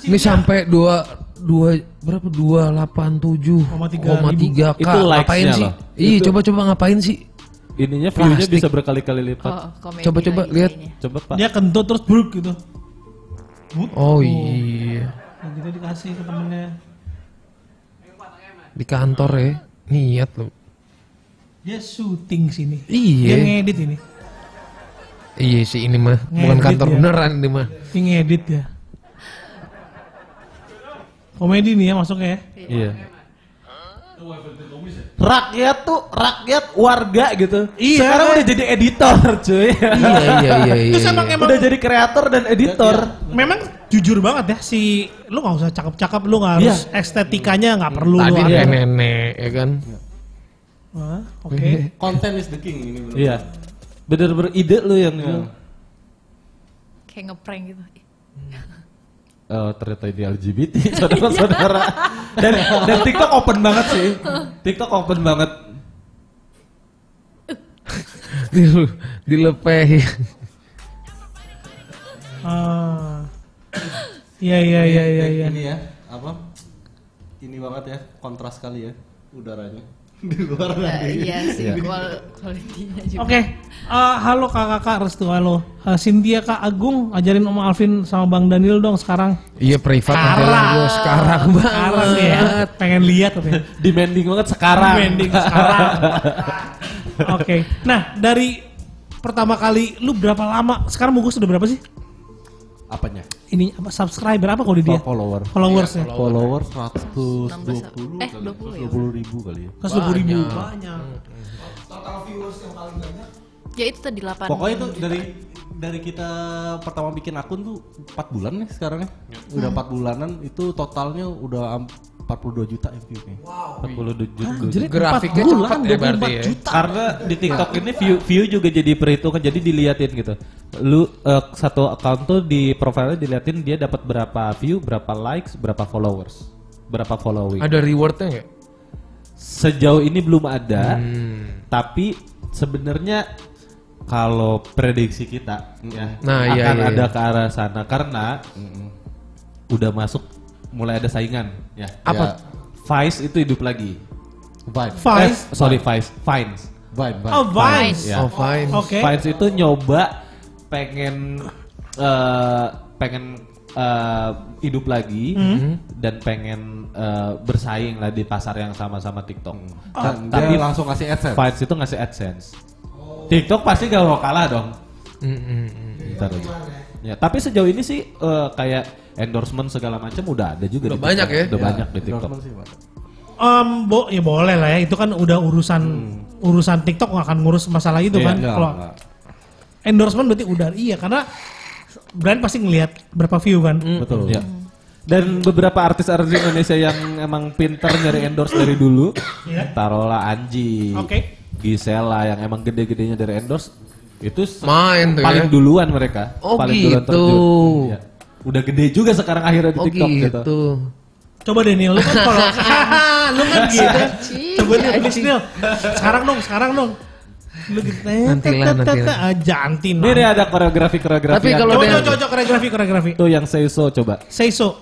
Ini sampai dua dua berapa dua delapan tujuh Koma tiga koma tiga k Itu ngapain sih? Iya coba coba ngapain sih? Ininya view-nya bisa berkali-kali lipat. Oh, komedi Coba, coba, lagi lihat. Coba Pak. Dia kentut terus bruk gitu. But, Oh iya Nah, gitu dikasih ke temennya. di kantor ya niat loh. Dia syuting sini. Iya. Dia ngedit ini. Iya sih ini mah bukan Ngedit kantor ya. beneran ini mah. Ini ngedit ya. Komedi nih ya masuknya ya. Iya. Rakyat tuh rakyat warga gitu. Iya. Sekarang udah jadi editor, cuy. iya iya iya iya. Terus emang emang udah jadi kreator dan editor. memang jujur banget ya si lu nggak usah cakep-cakep lu nggak harus estetikanya nggak perlu Tadi lu dia nenek ya kan. Wah, Oke. Konten is the king ini bener. Iya. Bener-bener ide lu yang Kayak ngeprank gitu. Oh, ternyata ini LGBT, saudara-saudara. dan, dan TikTok open banget sih. TikTok open banget. Dile- Dilepehin. Ah. Iya iya iya iya iya. Ini ya, apa? Ini banget ya, kontras kali ya udaranya. Di luar Nah, nanti. iya sih kual kualitinya juga. Oke, eh, halo kakak-kakak Restu, halo. Eh, Cynthia Kak Agung, ajarin Om Alvin sama Bang Daniel dong sekarang. Iya privat lah gua sekarang Sekarang nih ya, banget. pengen lihat. Demanding banget sekarang. Trending sekarang. Oke, nah dari pertama kali lu berapa lama? Sekarang Mugus sudah berapa sih? Apanya? Ini apa subscriber apa kalau di dia? Follower. Followers ya. Follower 120 Eh, 20 ya. 20 ribu kali ya. Ke sepuluh ribu banyak. Ya itu tadi 8. Pokoknya itu dari dari kita pertama bikin akun tuh 4 bulan nih sekarang ya. Udah 4 bulanan itu totalnya udah 42 juta MV nya. 42 juta. Jadi Grafiknya cepat ya berarti 24 ya. juta. Karena di TikTok ini view view juga jadi perhitungan jadi diliatin gitu. Lu eh, satu account tuh di profilnya diliatin dia dapat berapa view, berapa likes, berapa followers, berapa following. Ada rewardnya nggak? Sejauh ini belum ada, Hmm. tapi sebenarnya kalau prediksi kita ya Nah, akan iya, iya, ada iya. ke arah sana karena udah masuk mulai ada saingan ya. Apa? Vice itu hidup lagi. Vibe. Vice. Eh, sorry Vice, Vines. Vibe, vibe. Oh, Vines. Ya. Oh fine. Oke. Vines itu nyoba pengen eh, pengen eh, hidup lagi Hmm. dan pengen eh, bersaing lah di pasar yang sama-sama TikTok. Ta- Dan tapi dia langsung kasih AdSense. Vines itu ngasih AdSense. TikTok pasti gak mau kalah dong. Mm, mm, mm. Ntar aja. Ya, tapi sejauh ini sih eh, kayak endorsement segala macam udah ada juga. Udah banyak TikTok. ya? Udah Ya, banyak di TikTok. sih, Pak. Em, bo, ya boleh lah ya. Itu kan udah urusan urusan TikTok nggak akan ngurus masalah itu Iya, kan. Enggak, Kalau enggak. endorsement berarti udah iya karena brand pasti ngelihat berapa view kan. Betul. Ya. Dan beberapa artis-artis Indonesia yang emang pinter nyari endorse dari dulu, Iya. taruhlah Anji, Oke. Gisela yang emang gede-gedenya dari endorse, itu Main tuh paling ya. duluan mereka, Oh, paling duluan gitu. terjun. Iya. Udah gede juga sekarang akhirnya di Oh TikTok gitu. gitu. Coba deh Nil, lu kan kalau lu kan gitu. Coba deh please Nil. Sekarang dong, sekarang dong. Lu gitu. Nantilah, nantilah. Ah, jantin. Ini nih ada koreografi-koreografi. Tapi yang- kalau Coba coba coba koreografi koreografi. tuh yang say so coba. Say so.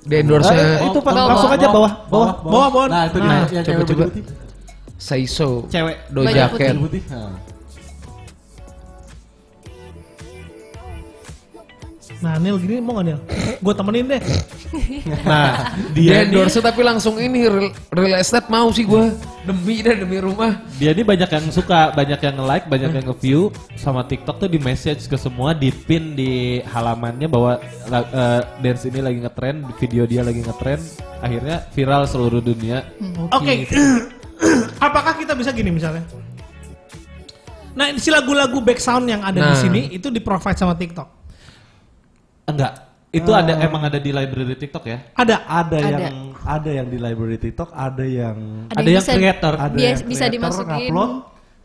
Di endorse itu pas bawah, langsung aja bawah, bawah. Bawah, bawah. Nah, itu dia Nah, coba, cewek coba. Saiso. Cewek. Do jaket. Nah. Nil gini mau gak Nil? Gue temenin deh. Nah, Dia dia ini, endorse tapi langsung ini real, real estate mau sih gue demi dan demi rumah. dia ini banyak yang suka, banyak yang nge-like, banyak yang nge-view sama TikTok tuh di message ke semua, di pin di halamannya bahwa eh, dance ini lagi ngetren, video dia lagi ngetren, akhirnya viral seluruh dunia. Oke. Apakah kita bisa gini misalnya? Nah, si lagu-lagu back sound yang ada di Nah. sini itu di provide sama TikTok. Enggak, itu ada emang ada di library TikTok ya? Ada. Ada, Ada. yang ada yang di library TikTok, ada yang Ada yang bisa- creator. ada Bias- yang bisa creator dimasukin. ngupload,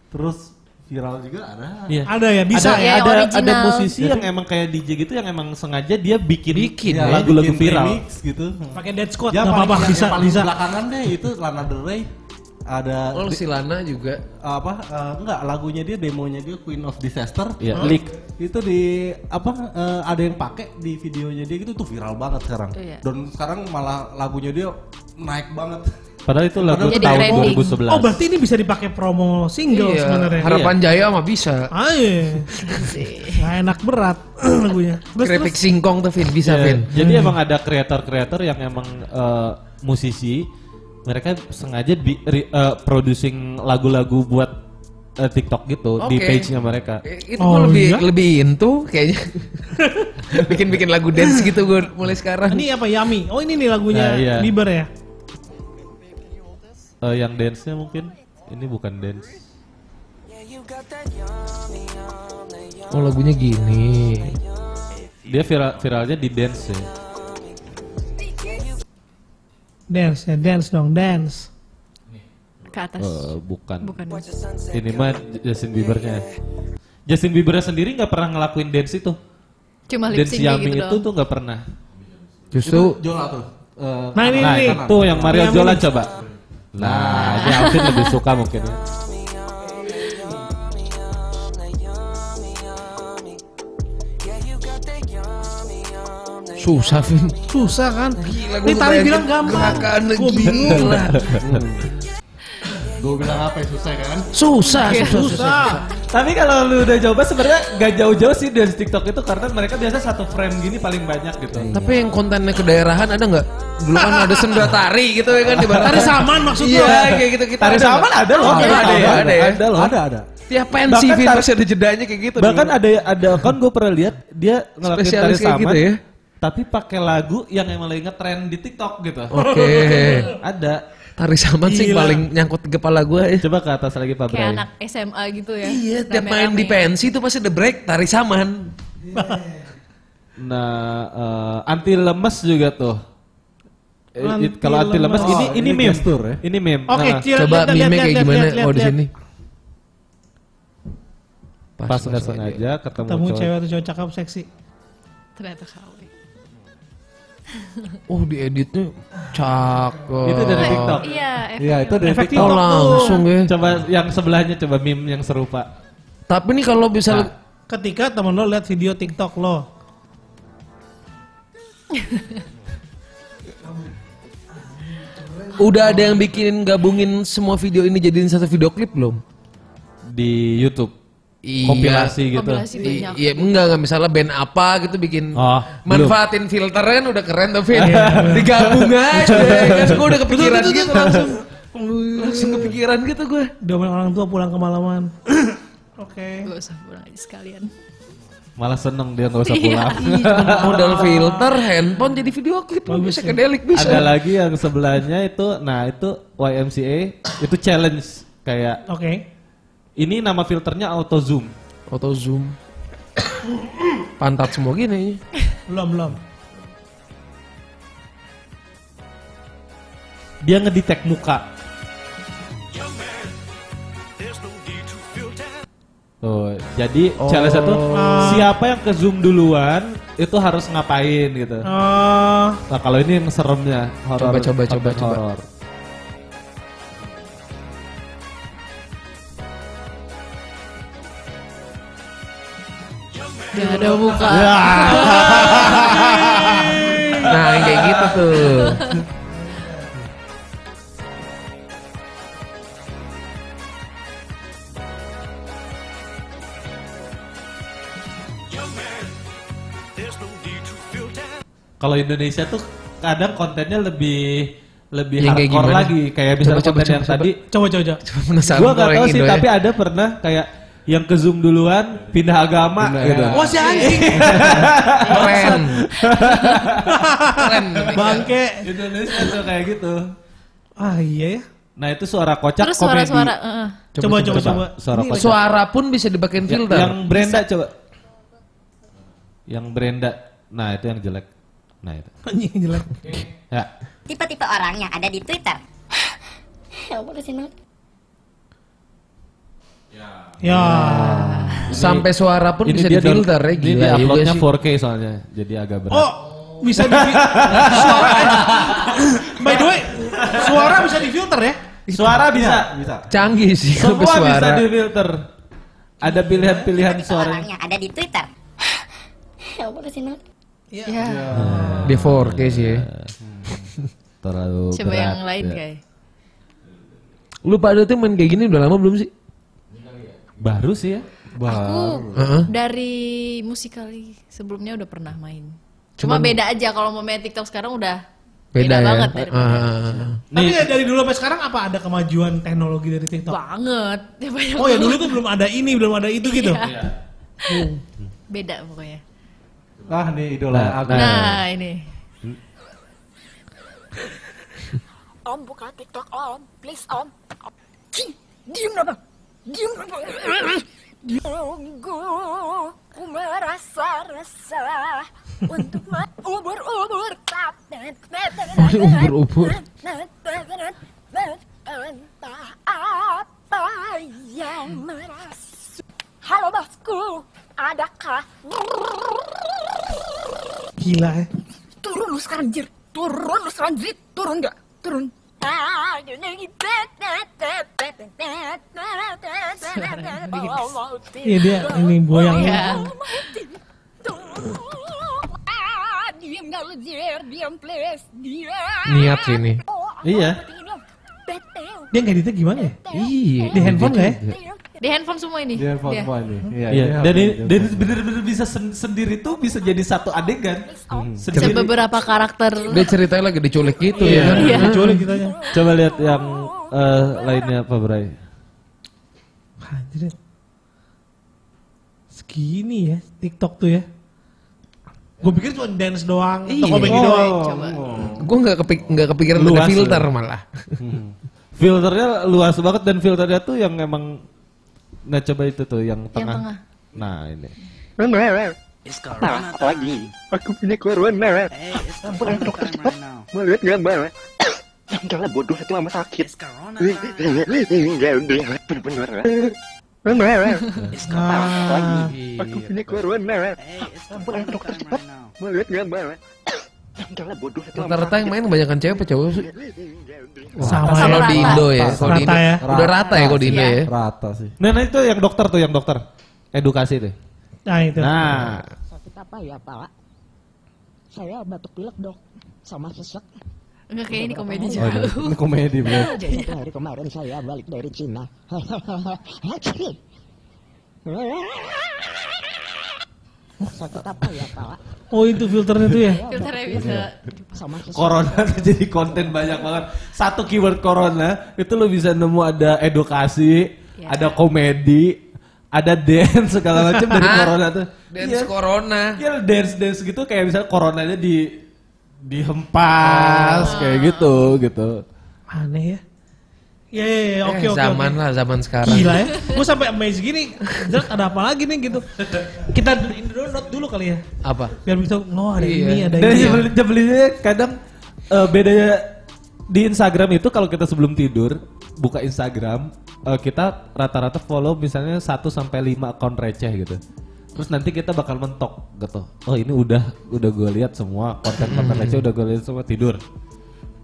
terus viral juga ada. Iya. Ada ya, bisa ada, ya. Yang ada, ada musisi yang emang kayak DJ gitu yang emang sengaja dia bikin, Bikin, Ya, lagu-lagu bikin viral. remix gitu. Pakai dead squad Ya, apa-apa bisa bisa. belakangan deh itu Lana Del Rey ada Oh si Lana juga. apa eh, enggak lagunya dia demonya dia Queen of Disaster Ya, leak. itu di apa eh, ada yang pakai di videonya dia gitu tuh viral banget sekarang Iya. dan sekarang malah lagunya dia naik banget Padahal itu lagu Jadi tahun trending. 2011. Oh, berarti ini bisa dipakai promo single Iya, sebenarnya. Harapan Jaya mah bisa. Ah, iya. Nggak enak berat lagunya. Terus, Keripik terus. singkong tuh Vin, bisa Ya, Vin. Jadi emang ada kreator-kreator yang emang eh, musisi, mereka sengaja bi- ri- eh, producing lagu-lagu buat eh, TikTok gitu di Oke. page-nya mereka. Eh, Itu Oh, lebih iya? lebih into kayaknya. Bikin-bikin lagu dance gitu gue mulai sekarang. Ini apa Yami? Oh, ini nih lagunya Nah, iya. Bieber ya. Eh, yang dance-nya mungkin ini bukan dance. Oh lagunya gini. Dia viral viralnya di dance ya. Dance ya, dance dong, dance. ke atas. Eh, bukan. Bukan. Ini mah Justin Biebernya. Justin Bieber sendiri nggak pernah ngelakuin dance itu. Cuma lip Dance sync Yami gitu itu tuh nggak pernah. Justru Jola tuh Eh, Nah, ini Nah nih. itu yang Mario Jola coba. Nah, ini Alvin lebih suka mungkin ya. Susah Vin. Susah kan? Gila, Ini tadi bilang gampang. gerakan Gua gila. bingung. gue bilang apa ya susah kan Susah, susah, susah. Susah. Tapi kalau lu udah coba sebenarnya gak jauh-jauh sih dari TikTok itu karena mereka biasa satu frame gini paling banyak gitu. Tapi yang kontennya kedaerahan ada nggak? Dulu kan ada senda tari gitu ya kan di Tari saman maksud Iya, lo? kayak gitu kita Tari saman ada loh, Ada, tari ada, ya, ada, ya. ada loh. ada ada Tiap pensi Bahkan Vin tar- pasti ada jedanya kayak gitu. Bahkan dulu. ada ada kan gue pernah lihat dia ngelakuin tari Spesialis kayak saman gitu ya? Tapi pakai lagu yang emang lagi ngetren di TikTok gitu. Oke. Ada. Tari saman sih paling nyangkut di kepala gue ya. Coba ke atas lagi Pak Kayak Bray. anak SMA gitu ya. Iya, tiap main di pensi itu pasti ada break tari saman. Nah, eh, anti lemes juga tuh. Eh, Anti Kalau anti lemes lemes. ini Oh, ini ini meme. gestur ya? Ini meme. Oke, Nah, Cil, Coba lihat, kayak lihat, gimana kalau di lihat. sini. pas nggak sengaja ketemu, Ketemu cewek atau cowok cakep seksi. Ternyata kawin. Oh, di editnya cakep. Itu dari TikTok. Iya, Iya itu dari Efek TikTok. Oh, TikTok tuh. langsung ya. Coba yang sebelahnya coba meme yang serupa. Tapi nih kalau bisa Nah. Ketika temen lo lihat video TikTok lo, udah ada yang bikin gabungin semua video ini jadiin satu video klip belum? di YouTube. Iya. Kompilasi gitu. Kompilasi banyak. Iya enggak enggak misalnya band apa gitu bikin Oh, manfaatin filter kan udah keren tuh Vin. Digabung aja kan gue udah kepikiran gitu langsung. Langsung kepikiran gitu gue. domain orang tua pulang kemalaman. Oke. Gak usah pulang aja sekalian. Malah seneng dia nggak usah Iya. pulang. Modal filter handphone jadi video klip Bagus bisa ya. kedelik bisa. Ada lagi yang sebelahnya itu, nah itu YMCA itu challenge kayak Oke. Ini nama filternya auto zoom. Auto zoom. Pantat semua gini. Belum, belum. Dia ngedetect muka. Tuh, jadi challenge itu siapa yang ke zoom duluan itu harus ngapain gitu. Oh, Nah kalau ini yang seremnya horor. Coba, coba, coba, konten coba. Gak ada muka. Nah yang kayak gitu tuh. Kalau Indonesia tuh kadang kontennya lebih lebih Yang kayak hardcore gimana? lagi kayak misalnya Coba, coba, konten yang coba, tadi Coba coba coba. Gua nggak kalau tahu sih Indo ya. tapi ada pernah kayak yang ke zoom duluan pindah agama gitu. Wah si anjing. Keren. Keren. Bangke. Indonesia tuh kayak gitu. Ah iya ya. Nah itu suara kocak Terus komedi. suara-suara. heeh. Coba coba coba. Suara Ini kocak. Suara pun bisa dipakein Ya, filter. yang Brenda coba. Yang Brenda. Nah itu yang jelek. Nah itu. Anjing jelek. Ya. Tipe-tipe orang yang ada di Twitter. Ya ampun, banget. Ya. Sampai suara pun bisa di down- filter ya Ini gila di juga uploadnya sih. 4K soalnya. Jadi agak berat. Oh bisa di suara. By the way, suara bisa difilter ya? Suara bisa. Bisa. Canggih sih Semua bisa suara. di filter. Ada pilihan-pilihan suara. ada di Twitter. Ya ampun, kasihan banget. Ya. Di 4K sih ya. Terlalu Coba berat, yang lain ya. kayak. Lu pada tuh main kayak gini udah lama belum sih? Baru sih ya. Aku Heeh. dari musikali sebelumnya udah pernah main. Cuma beda aja kalau mau main TikTok sekarang udah Beda, ya. banget daripada Ah. Tapi ya dari dulu sampai sekarang apa ada kemajuan teknologi dari TikTok? banget. Ya, banyak Oh ya dulu tuh belum ada ini, belum ada itu gitu. Iya. Beda pokoknya. Ah nih idola Nah, aku. Nah, ini. Om buka TikTok om, please om. Cing, Diem kenapa? Diem kenapa? Tunggu, ku merasa resah untuk ubur-ubur. Ubur-ubur. Entah apa yang merasa. Halo bosku, adakah? Gila ya. Turun lu sekarang jir, turun lu sekarang jir, turun nggak? Turun. Iya dia ini goyang. Iya. Diam gak lu jir, diam please, diam. Niat sih ini. Iya. Dia ngeditnya gimana ya? Iya. Di handphone nggak ya? Di handphone semua ini. Dia phone Dia. phone nih. Iya, Iya, iya, dan ini iya. dan bener-bener bisa sen- sendiri tuh bisa jadi satu adegan. Sendiri. Beberapa karakter. Dia ceritanya lagi diculik gitu Iya. ya kan. Iya. Diculik kitanya. Coba lihat yang eh, lainnya apa Bray? Anjir. Segini ya TikTok tuh ya. Gue pikir cuma dance doang, Iya. atau komedi doang. Coba. Gue nggak kepik nggak kepikiran ada Luas filter lu. malah. Filternya luas banget dan filternya tuh yang emang Nah coba itu tuh yang tengah. tengah. Nah ini. Nah, lagi. Aku punya corona. Pulang dokter cepat. Melihat gambar. Udahlah bodoh itu mama sakit. Bener-bener. Aku punya corona. Pulang dokter cepat. Melihat gambar. Rata-rata yang main kebanyakan cewek apa cowok sih? Sama Kalau ya. di Indo ya, kalau di Indo. ya. Udah rata ya kalau di Indo ya. Rata sih. Nah, nah itu yang dokter tuh yang dokter. Edukasi tuh. Nah itu. Nah, Sakit apa ya Pak? Saya batuk pilek dok, sama sesek. Enggak kayak ini komedi Oh, juga. ini, ini komedi bro. Jadi hari kemarin saya balik dari Cina. Sakit apa ya Pak? Oh itu filternya tuh ya. Filternya bisa. Sama corona tuh jadi konten banyak banget. Satu keyword corona itu lo bisa nemu ada edukasi, Ya. ada komedi, ada dance segala macam dari corona tuh. Dance Iya. corona. Iya dance dance gitu kayak misalnya coronanya di dihempas kayak gitu gitu. Aneh ya. Ya, ya, ya, oke, Eh, oke, zaman oke. lah, zaman sekarang. Gila ya. Gue sampai amazed gini. Jelas ada apa lagi nih gitu. Kita ini dulu note dulu kali ya. Apa? Biar bisa, oh ada Iya. ini, ada Dan ini. nyebelin- nyebelinnya kadang eh, bedanya di Instagram itu kalau kita sebelum tidur buka Instagram eh, kita rata-rata follow misalnya 1 sampai 5 akun receh gitu. Terus nanti kita bakal mentok gitu. Oh ini udah udah gue lihat semua konten-konten receh udah gue lihat semua tidur.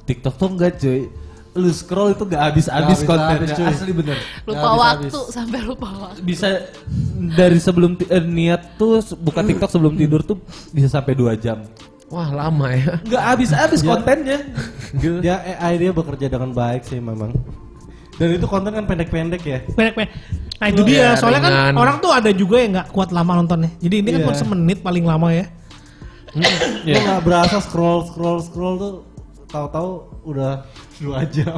TikTok tuh enggak cuy. Lu scroll itu gak habis-habis kontennya cuy. asli bener. Lupa waktu sampai lupa waktu. Bisa dari sebelum eh, niat tuh buka TikTok sebelum tidur tuh bisa sampai 2 jam. Wah lama ya. Nggak habis-habis kontennya. Gitu. Ya AI dia bekerja dengan baik sih memang. Dan itu konten kan pendek-pendek ya. Pendek-pendek. Nah itu Iya, dia. Soalnya kan ringan. orang tuh ada juga yang nggak kuat lama nontonnya. Jadi ini kan Iya. semenit paling lama ya. Iya. Lo nggak berasa scroll scroll scroll tuh tahu-tahu udah dua jam.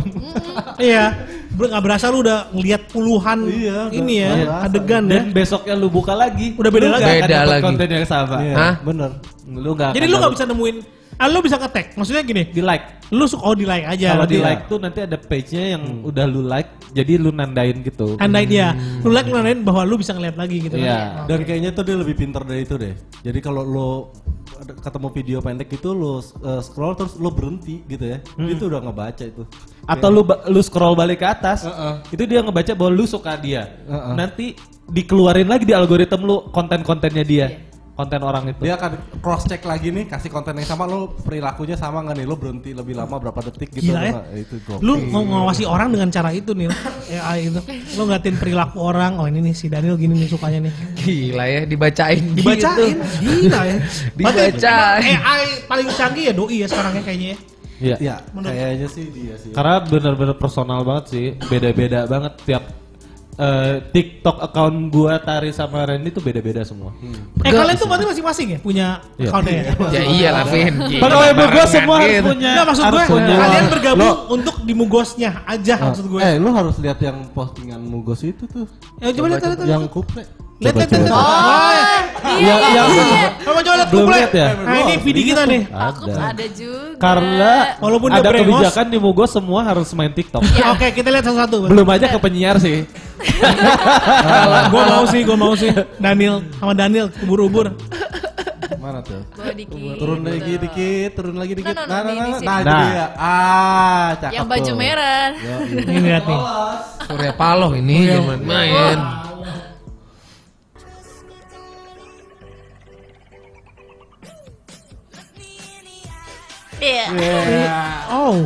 Iya, ber- nggak berasa lu udah ngeliat puluhan Iya, ini ya berasa. adegan ya. Dan besoknya lu buka lagi, Udah beda lu lagi. Beda lagi. konten yang sama. Iya, Hah? bener. Lu nggak Jadi lu nggak bisa nemuin, ah lu bisa nge-tag. Maksudnya gini, di like. lu suka oh di like aja. Kalau di berarti. like tuh nanti ada page-nya yang udah lu like, jadi lu nandain gitu. Andai dia, lu like lu nandain bahwa lu bisa ngeliat lagi gitu. Iya. kan. Dan kayaknya tuh dia lebih pintar dari itu deh. Jadi kalau lo ada- ketemu video pendek itu lo uh, scroll terus lo berhenti gitu ya. Itu udah ngebaca itu. Atau lu ba- lu scroll balik ke atas, itu dia ngebaca bahwa lu suka dia. Heeh. Nanti dikeluarin lagi di algoritma lu konten-kontennya dia, konten orang itu. Dia akan cross check lagi nih, kasih konten yang sama lo perilakunya sama nggak nih? Lo berhenti lebih lama berapa detik gitu? Gila ya. Nah, Itu gokil. Lu mau ngawasi orang dengan cara itu nih, AI itu. Lu ngatin perilaku orang, oh ini nih si Daniel gini nih sukanya nih. Gila ya, dibacain. Dibacain, gitu. gila ya. Dibacain. AI paling canggih ya doi ya sekarang ya kayaknya ya. Iya. Ya, kayaknya sih dia sih. Karena benar-benar personal banget sih, beda-beda banget tiap eh, TikTok account gua Tari sama Randy tuh beda-beda semua. Eh kalian tuh berarti masing-masing ya punya Iya. account ya? Ya iyalah, Vin. Gila, Pegawai gua semua harus punya. Enggak maksud gue, punya. kalian bergabung untuk di mugosnya aja maksud gue. Eh, lo harus lihat yang postingan Mugos itu tuh. Ya coba lihat lihat yang kuple. Lihat lihat lihat. Oh, Oh, Ya, coba lihat Belum kuple. lihat ya? Nah ini video kita nih. aku ada. ada juga. Karena Walaupun ada brengos. kebijakan di Mugos semua harus main TikTok. Oke kita lihat satu-satu. Belum aja ke penyiar sih. gue mau sih, gue mau sih. Daniel sama Daniel ubur-ubur. Mana tuh? Dikit. Turun lagi dikit, turun lagi dikit. Nah, nah, nah, nah, nah, Nah. dia. Ah, cakep Yang baju tuh. merah. Ini lihat nih. Surya Paloh ini zaman main. Iya. Oh.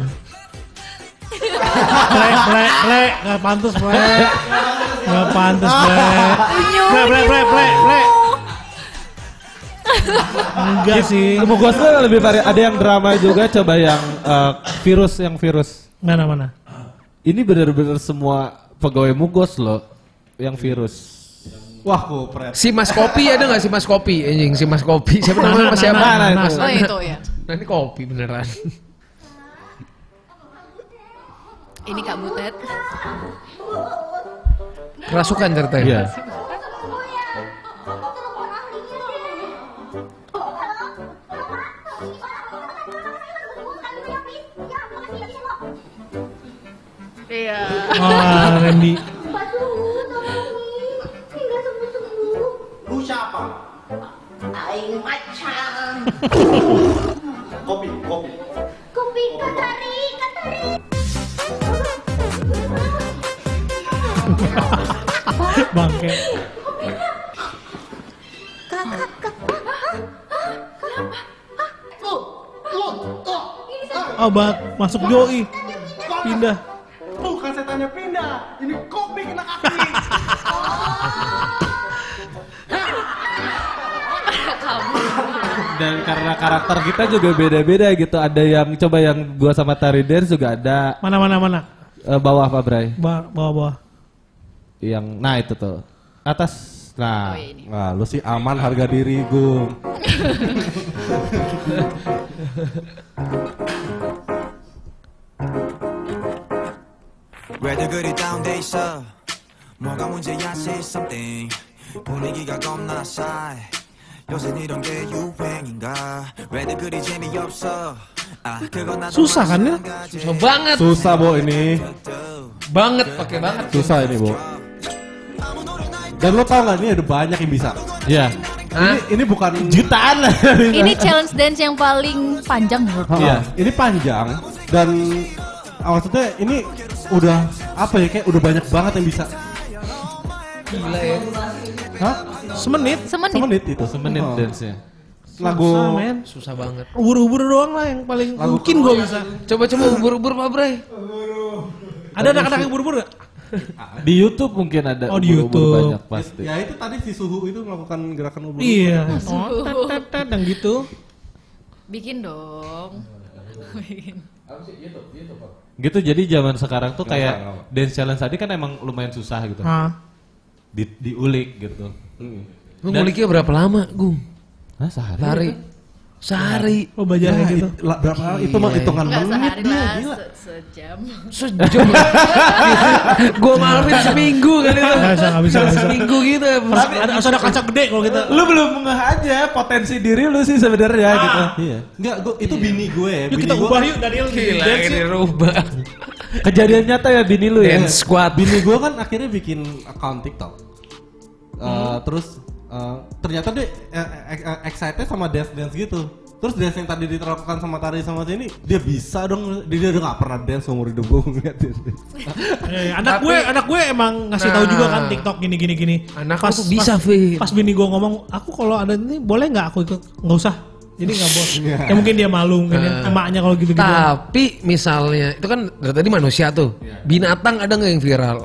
Plek, plek, plek, nggak pantas plek, nggak pantas plek, plek, plek, plek, plek, plek. Enggak sih. Mugos tuh lebih vari ada yang drama juga coba yang eh, virus yang virus. Mana mana? Ini benar-benar semua pegawai Mugos loh yang virus. Wah, kupret. Si Mas Kopi ada nggak si Mas Kopi? Anjing si Mas Kopi. Siapa namanya Mas siapa? Nah, nah, nah, Oh itu ya. Nah ini kopi beneran. Ini Kak Butet. Kerasukan ceritanya. Iya. Iya. Wah, Randy. Lu siapa? Aing macan. kopi, kopi. Kopi katari, katari. Bangke. Kakak. Oh, bak, masuk Joi. Pindah. Dan karena karakter kita juga beda-beda gitu. Ada yang coba yang gua sama Tari Dance juga ada Mana mana mana. eh, bawah Pak Bray. Ba- Bawah bawah. Yang nah itu tuh. Atas. Nah. Nah, lu sih aman harga diri, Gung. 왜들 그리 다운돼 있어 뭐가 문제야 say something 분위기가 겁나 싸해 Susah kan ya? Susah banget. Susah, Bo ini. Banget, pakai banget. Susah ini, Bo. Dan lo tau gak ini ada banyak yang bisa. Iya. Yeah. Ini, ini bukan jutaan lah. ini challenge dance yang paling panjang menurut Iya. Iya, ini panjang dan ah, maksudnya ini udah apa ya kayak udah banyak banget yang bisa Gila ya. Hah? Semenit. Semenit. Semenit itu. Semenit Oh. dance-nya. Lagu Susah, men. Susah banget. Ubur-ubur doang lah yang paling Lagu mungkin gue bisa. Coba-coba ubur-ubur Pak Bray. Ada anak-anak yang ubur-ubur gak? Di YouTube mungkin ada Oh, di YouTube. banyak pasti. Ya itu tadi si Suhu itu melakukan gerakan ubur. Iya. Oh, tet, tet, tet, yang gitu. Bikin dong. Bikin. Gitu jadi zaman sekarang tuh kayak apa, dance challenge tadi kan emang lumayan susah gitu. Hah. Di, diulik gitu. Lu nguliknya berapa lama, Gung? Hah, sehari? Lari. Sehari. Oh belajar kayak gitu. it- lah, berapa itu mah hitungan Enggak menit sehari dia lah, gila. se- sejam. Sejam. gue malvin seminggu kan itu. Nggak bisa, nggak bisa. Seminggu gitu. Harus ada, harus ada kaca gede kalau kita. Lu belum ngeh aja potensi diri lu sih sebenarnya gitu. Iya. Enggak, gua, itu bini gue. Yuk bini kita gue- ubah yuk Daniel Gila ini yuk. rubah. Kejadian nyata ya bini lu ya. Dance squad. Bini gue kan akhirnya bikin account TikTok. Eh, Terus eh, ternyata dia eh, eh, eh, excited sama dance dance gitu. Terus dance yang tadi diterapkan sama tari sama sini, dia bisa dong. Dia, dia udah gak pernah dance seumur hidup gue ngeliatin. Eh, anak Tapi- gue, anak gue emang ngasih tahu Nah. juga kan TikTok gini gini gini. Anak lu tuh bisa, Fit. Pas bini gue ngomong, aku kalau ada ini boleh nggak aku ikut? Nggak usah. Jadi nggak bos. ya mungkin dia malu mungkin ya. Nah. emaknya kalau gitu gitu. Tapi misalnya itu kan dari tadi manusia tuh. Binatang ada nggak yang viral?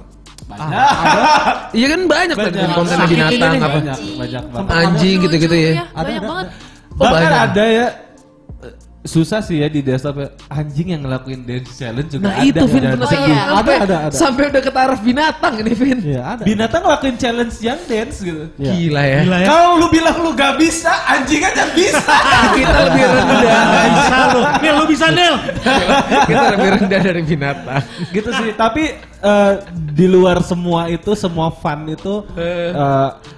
Iya kan banyak, Banyak. kan konten binatang nih. apa Banyak, banyak banget. anjing gitu-gitu ya. Iya, banyak banget. Oh, Bahkan banyak. ada ya susah sih ya di desktop ya. anjing yang ngelakuin dance challenge juga Nah ada. itu Vin Oh, sedih. iya. Sampai, Ada, ada. sampai udah ke taraf binatang ini Vin. Iya, ada. Binatang ngelakuin challenge yang dance gitu. Iya. Gila ya. Gila ya. Kalau lu bilang lu gak bisa, anjing aja bisa. Kita lebih rendah. Bisa lu. Nih lu bisa Nel. Kita lebih rendah dari binatang. gitu sih. Tapi eh, di luar semua itu, semua fun itu eh,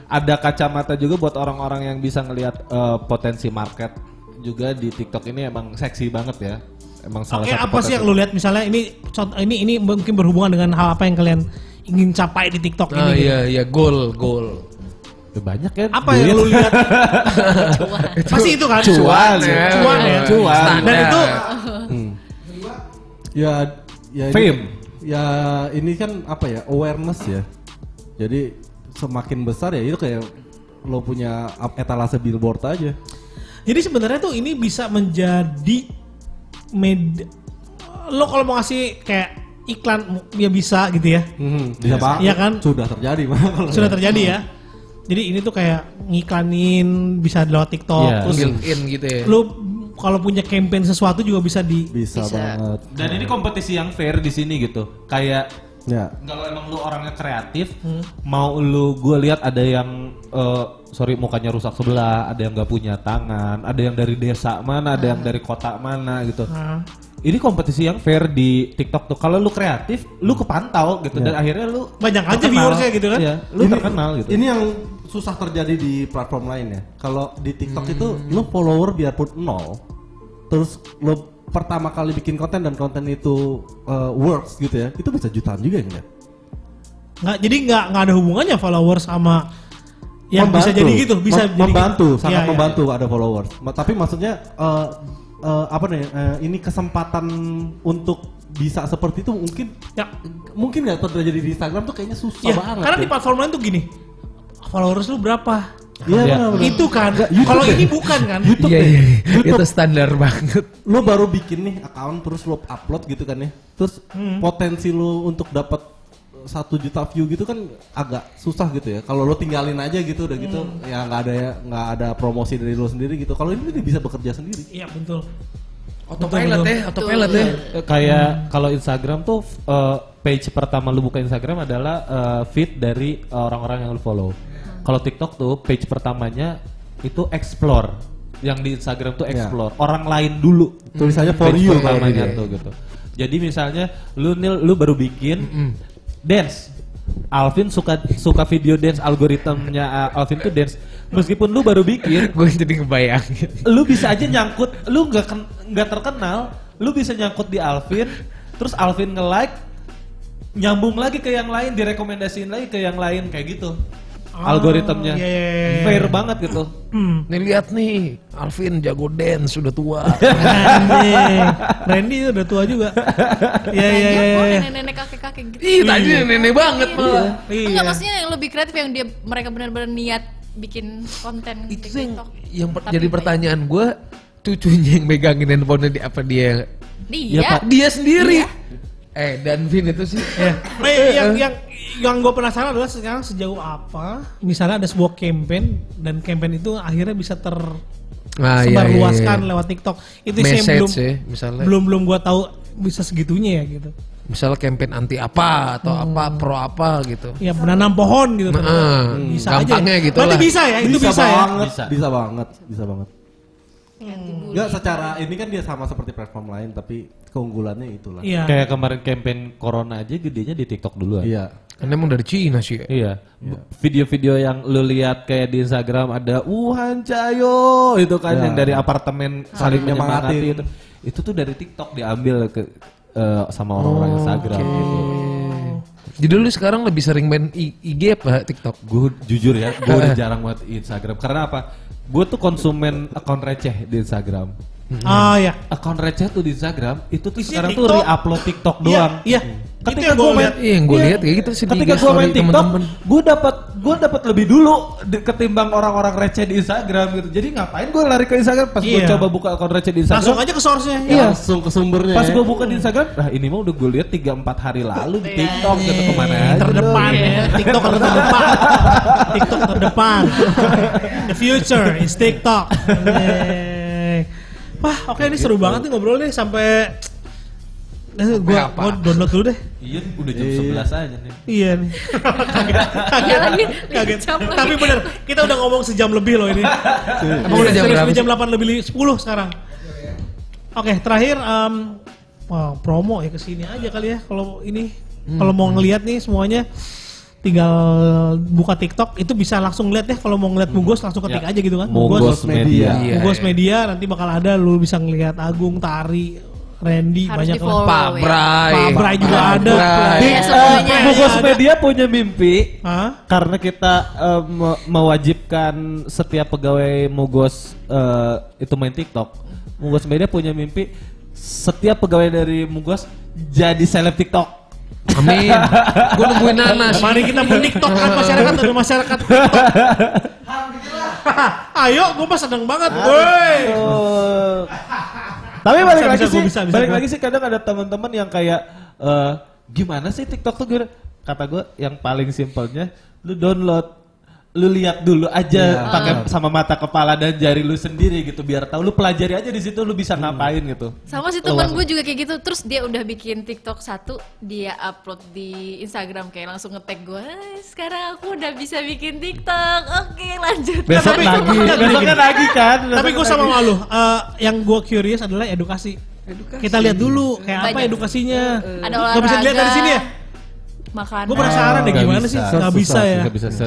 ada kacamata juga buat orang-orang yang bisa ngelihat eh, potensi market juga di TikTok ini emang seksi banget ya. Emang salah Oke, satu apa sih yang lu lihat misalnya ini contoh ini ini mungkin berhubungan dengan hal apa yang kalian ingin capai di TikTok ini? Oh gitu. iya iya gol gol. Ya, banyak kan. Apa yang lu lihat? Pasti itu kan? Cuan ya. Cuan ya. Cuan. Dan itu Ya, ya ini- Fame. ya ini kan apa ya awareness ya. Jadi semakin besar ya itu kayak lo punya etalase billboard aja. Jadi sebenarnya tuh ini bisa menjadi med lo kalau mau ngasih kayak iklan ya bisa gitu ya. Hmm, bisa banget. Iya kan? Sudah terjadi malah kalau Sudah terjadi ya. Jadi ini tuh kayak ngiklanin bisa lewat TikTok Iya. terus Built in gitu ya. lu kalau punya campaign sesuatu juga bisa di bisa, Bisa. banget. Dan ini kompetisi yang fair di sini gitu. Kayak Ya. kalau emang lu orangnya kreatif, mau lu gue lihat ada yang eh, sorry mukanya rusak sebelah, ada yang nggak punya tangan, ada yang dari desa mana, ada yang dari kota mana gitu. Nah, Ini kompetisi yang fair di TikTok tuh. Kalau lu kreatif, lu kepantau gitu dan akhirnya lu Banyak aja viewersnya gitu kan? Iya, lu ini, terkenal gitu. Ini yang susah terjadi di platform lain ya. Kalau di TikTok itu lo follower biarpun nol, terus lo pertama kali bikin konten dan konten itu uh, works gitu ya, itu bisa jutaan juga ya. nggak jadi nggak nggak ada hubungannya followers sama yang bisa jadi gitu, bisa Mem- jadi membantu, gitu. sangat iya. membantu ada followers. Tapi maksudnya eh, eh, apa nih? eh, ini kesempatan untuk bisa seperti itu mungkin Ya, mungkin nggak terjadi di Instagram tuh kayaknya susah ya, banget. karena ya. di platform lain tuh gini, followers lu berapa? Iya, Iya. Itu kan. Kalau ini bukan kan? YouTube Iya deh. iya. YouTube. Itu standar banget. lo baru bikin nih account terus lo upload gitu kan ya terus potensi lo untuk dapat satu juta view gitu kan agak susah gitu ya kalau lo tinggalin aja gitu udah gitu ya nggak ada ya nggak ada promosi dari lo sendiri gitu kalau ini bisa bekerja sendiri Iya betul. Autopilot ya, autopilot ya. Kayak kalau Instagram tuh eh, page pertama lu buka Instagram adalah eh, feed dari orang-orang yang lu follow. Kalau TikTok tuh page pertamanya itu explore. Yang di Instagram tuh explore. Orang lain dulu. tulisannya for Page you pertamanya kalau tuh gitu. Jadi misalnya lu nil lu baru bikin dance. Alvin suka suka video dance algoritmnya uh, Alvin tuh dance. Meskipun lu baru bikin, Gue jadi ngebayangin. lu bisa aja nyangkut lu nggak nggak terkenal lu bisa nyangkut di Alvin terus Alvin nge like nyambung lagi ke yang lain direkomendasiin lagi ke yang lain kayak gitu algoritmnya iya, iya, iya. fair banget gitu Hmm. Nih lihat nih, Alvin jago dance sudah tua. Randy, udah tua juga. Iya iya Dia iya. iya. nenek-nenek kakek-kakek gitu. Ih, tadi nenek banget Iya. malah. Iya. Enggak maksudnya yang lebih kreatif yang dia mereka benar-benar niat bikin konten Itu di yang, TikTok. yang per- jadi pertanyaan gue, cucunya yang megangin handphonenya di apa dia? Dia. Pak. Dia sendiri. Iya. Eh, dan Vin itu sih. Ya. Nah, yang yang yang gue penasaran adalah sekarang sejauh apa misalnya ada sebuah campaign dan campaign itu akhirnya bisa ter Ah, iya, sebar iya, luaskan iya. lewat TikTok. Itu sih yang belum ya, misalnya. belum belum gue tahu bisa segitunya ya gitu. Misalnya campaign anti apa atau apa pro apa gitu. Ya menanam pohon gitu. Nah, hmm, bisa gampangnya aja. gitu Berarti lah. bisa ya, itu bisa, ya. banget Bisa. bisa banget bisa banget Enggak secara ini kan dia sama seperti platform lain tapi keunggulannya itulah. Iya. Kayak kemarin campaign corona aja gedenya di TikTok duluan. Iya. Kan emang dari Cina sih. Iya. Video-video yang lu lihat kayak di Instagram ada Wuhan Cayo itu kan Ya. yang dari apartemen saling Saling menyemangati itu. Itu tuh dari TikTok diambil ke eh, sama orang-orang Instagram gitu. Jadi lu sekarang lebih sering main IG apa TikTok? Gue jujur ya, gue udah jarang buat Instagram karena apa? Gue tuh konsumen akun receh di Instagram. Ah ya. Akun receh tuh di Instagram itu tuh Isinya sekarang tuh TikTok. re-upload TikTok Iya, doang. iya. Ketika Itu yang gue gua main, lihat. Iya, yang gua iya. lihat kayak gitu sih Ketika gue main TikTok, gue dapat gue dapat lebih dulu di- ketimbang orang-orang receh di Instagram gitu. Jadi ngapain gue lari ke Instagram pas gue Iya. coba buka akun receh di Instagram? Langsung aja ke source-nya. Iya. Langsung ke sumbernya. Pas ya. gue buka di Instagram, nah ini mah udah gue lihat 3-4 hari lalu di TikTok gitu ke mana aja. terdepan ya, TikTok terdepan. TikTok terdepan. The future is TikTok. Wah, oke ini seru banget nih ngobrol nih sampai Eh, gua, apa? gua download dulu deh. Iya, udah jam 11 aja nih. Iya nih. kaget, kaget, Iya lagi, kaget. lagi. Tapi bener, kita udah ngomong sejam lebih loh ini. Emang udah jam berapa jam? 8 lebih 10 sekarang. Oke, terakhir em, wah, promo ya ke sini aja kali ya kalau ini kalau mau ngelihat nih semuanya tinggal buka TikTok itu bisa langsung lihat ya kalau mau ngeliat Mugos langsung ketik Ya. aja gitu kan. Mugos Media. Iya, Mugos iya. Media nanti bakal ada lu bisa ngelihat Agung, Tari, Randy Harus banyak. Pak ya. Bray. Pak Bray juga Pak ada. Bray. Semuanya. Mugos Ada. Media punya mimpi Hah? karena kita eh, me- mewajibkan setiap pegawai Mugos eh, itu main TikTok. Mugos Media punya mimpi setiap pegawai dari Mugos jadi seleb TikTok. Amin. Gue nungguin nanas. Mari kita meniktok kan masyarakat ada masyarakat. Ayo, gue mah seneng banget, woi. Tapi balik Bisa, lagi bisa, sih, gua bisa, bisa, balik gua. lagi sih kadang ada teman-teman yang kayak eh, gimana sih TikTok tuh gimana? Kata gue yang paling simpelnya lu download lu lihat dulu aja pakai sama mata kepala dan jari lu sendiri gitu biar tahu lu pelajari aja di situ lu bisa ngapain gitu. Sama si teman gue juga kayak gitu. Terus dia udah bikin TikTok satu, dia upload di Instagram kayak langsung nge-tag gue. "Eh, Sekarang aku udah bisa bikin TikTok. Oke, lanjut. Besok tapi- lagi, besoknya lagi kan. Tapi gue sama malu. Eh, yang gue curious adalah edukasi. Kita lihat dulu kayak apa Banyak. edukasinya. Ada Gak bisa dilihat dari olahraga. sih ya. Makanan. Gue penasaran deh gimana bisa. sih? Gak bisa ya.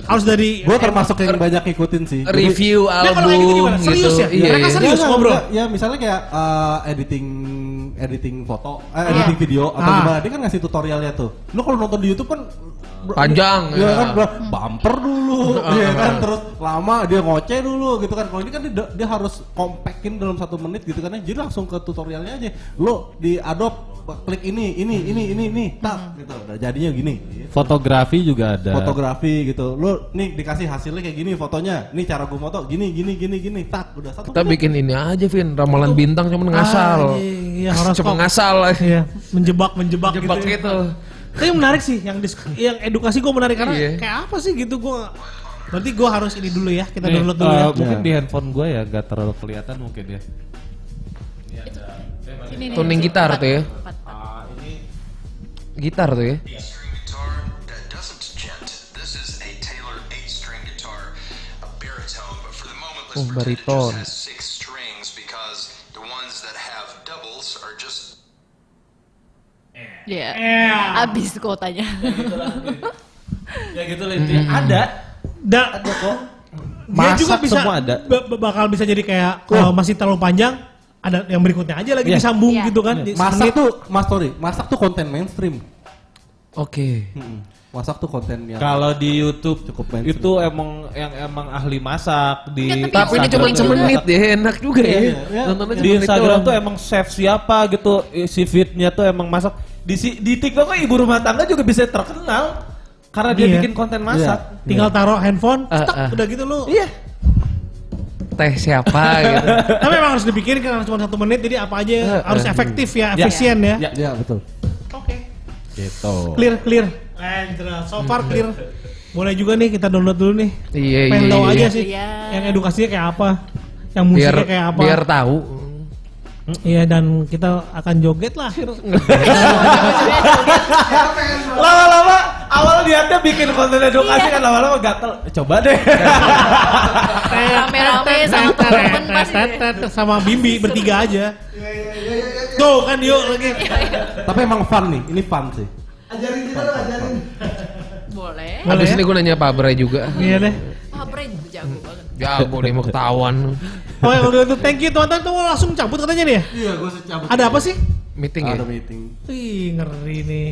Harus dari. Gue termasuk yang banyak ngikutin sih. Review album kayak gitu gimana? Serius gitu. ya? Iya, Mereka serius ngobrol? Ya misalnya kayak eh, editing editing foto, eh, Iya. editing video atau Ah. gimana dia kan ngasih tutorialnya tuh. Lu kalau nonton di YouTube kan Panjang, Iya ya. kan bumper dulu, iya kan terus lama dia ngoceh dulu gitu kan. Kalau ini kan dia, dia harus compactin dalam satu menit gitu kan. ya. Jadi langsung ke tutorialnya aja. Lu di Adobe klik ini, ini, ini, ini, ini, tak gitu. Udah jadinya gini. Fotografi juga ada. Fotografi gitu. Lu nih dikasih hasilnya kayak gini fotonya. Nih cara gua foto gini, gini, gini, gini. Tak udah satu. Kita menit. bikin ini aja, Vin. Ramalan bintang cuma ngasal. Ah, iya, horoskop. Cuma ngasal. Iya, menjebak, menjebak, Jebak gitu. ya. gitu. Tapi yang menarik sih, yang yang edukasi gue menarik karena Iya. kayak apa sih gitu gue. Berarti gue harus ini dulu ya, kita Nih, download dulu eh, ya. Mungkin di handphone gue ya gak terlalu kelihatan mungkin ya. Ini Tuning gitar empat, tuh ya. Gitar tuh ya. string guitar Iya. Iya. Abis kuotanya. Ya gitu lah intinya. Ada. Da, Ada kok. dia Masak juga bisa semua ada. ba- ba- bakal bisa jadi kayak kalau masih terlalu panjang ada yang berikutnya aja lagi Iya. disambung Iya. gitu kan. di Masak semenit. tuh, Mas Tori, masak tuh konten mainstream. Oke. Mm-mm. Masak tuh konten yang Kalau di YouTube Cukup mainstream. itu emang yang emang ahli masak di Enggak, Tapi ini Instagram cuma semenit masak. ya, enak juga ya. Iya, iya. Nontonnya Di Instagram tuh emang chef siapa gitu si feednya tuh emang masak. Di si- di TikTok tuh ibu rumah tangga juga bisa terkenal karena dia Iya. bikin konten masak. Tinggal taruh handphone, cetak, ah. udah gitu lu. Iya. teh siapa gitu. Tapi memang harus dipikirin karena cuma satu menit jadi apa aja Eh, harus eh. efektif ya, Ya. efisien ya. Ya. Ya betul. Oke. Gitu. Clear, clear. Eh, so far clear. Boleh juga nih kita download dulu nih. Iya, Pengen iya, tahu iya. aja sih Iya. yang edukasinya kayak apa, yang Biar musiknya kayak apa. biar tahu. Iya dan kita akan joget lah. Lama-lama Awal niatnya bikin konten edukasi kan lama-lama gatel. Coba deh. Rame-rame sama temen-temen pasti sama Bimbi bertiga aja. Tuh kan yuk lagi. Tapi emang fun nih, ini fun sih. Ajarin kita dong, ajarin. Boleh. Habis Boleh ini gue nanya Pak Bray juga. Iya deh. Wah, Bre jago banget. Jago deh mau ketahuan. Oke kalau gitu thank you teman-teman tuh langsung cabut katanya nih ya. Iya, gue secabut. Ada apa sih? Meeting ya? Ada meeting. Wih ngeri nih.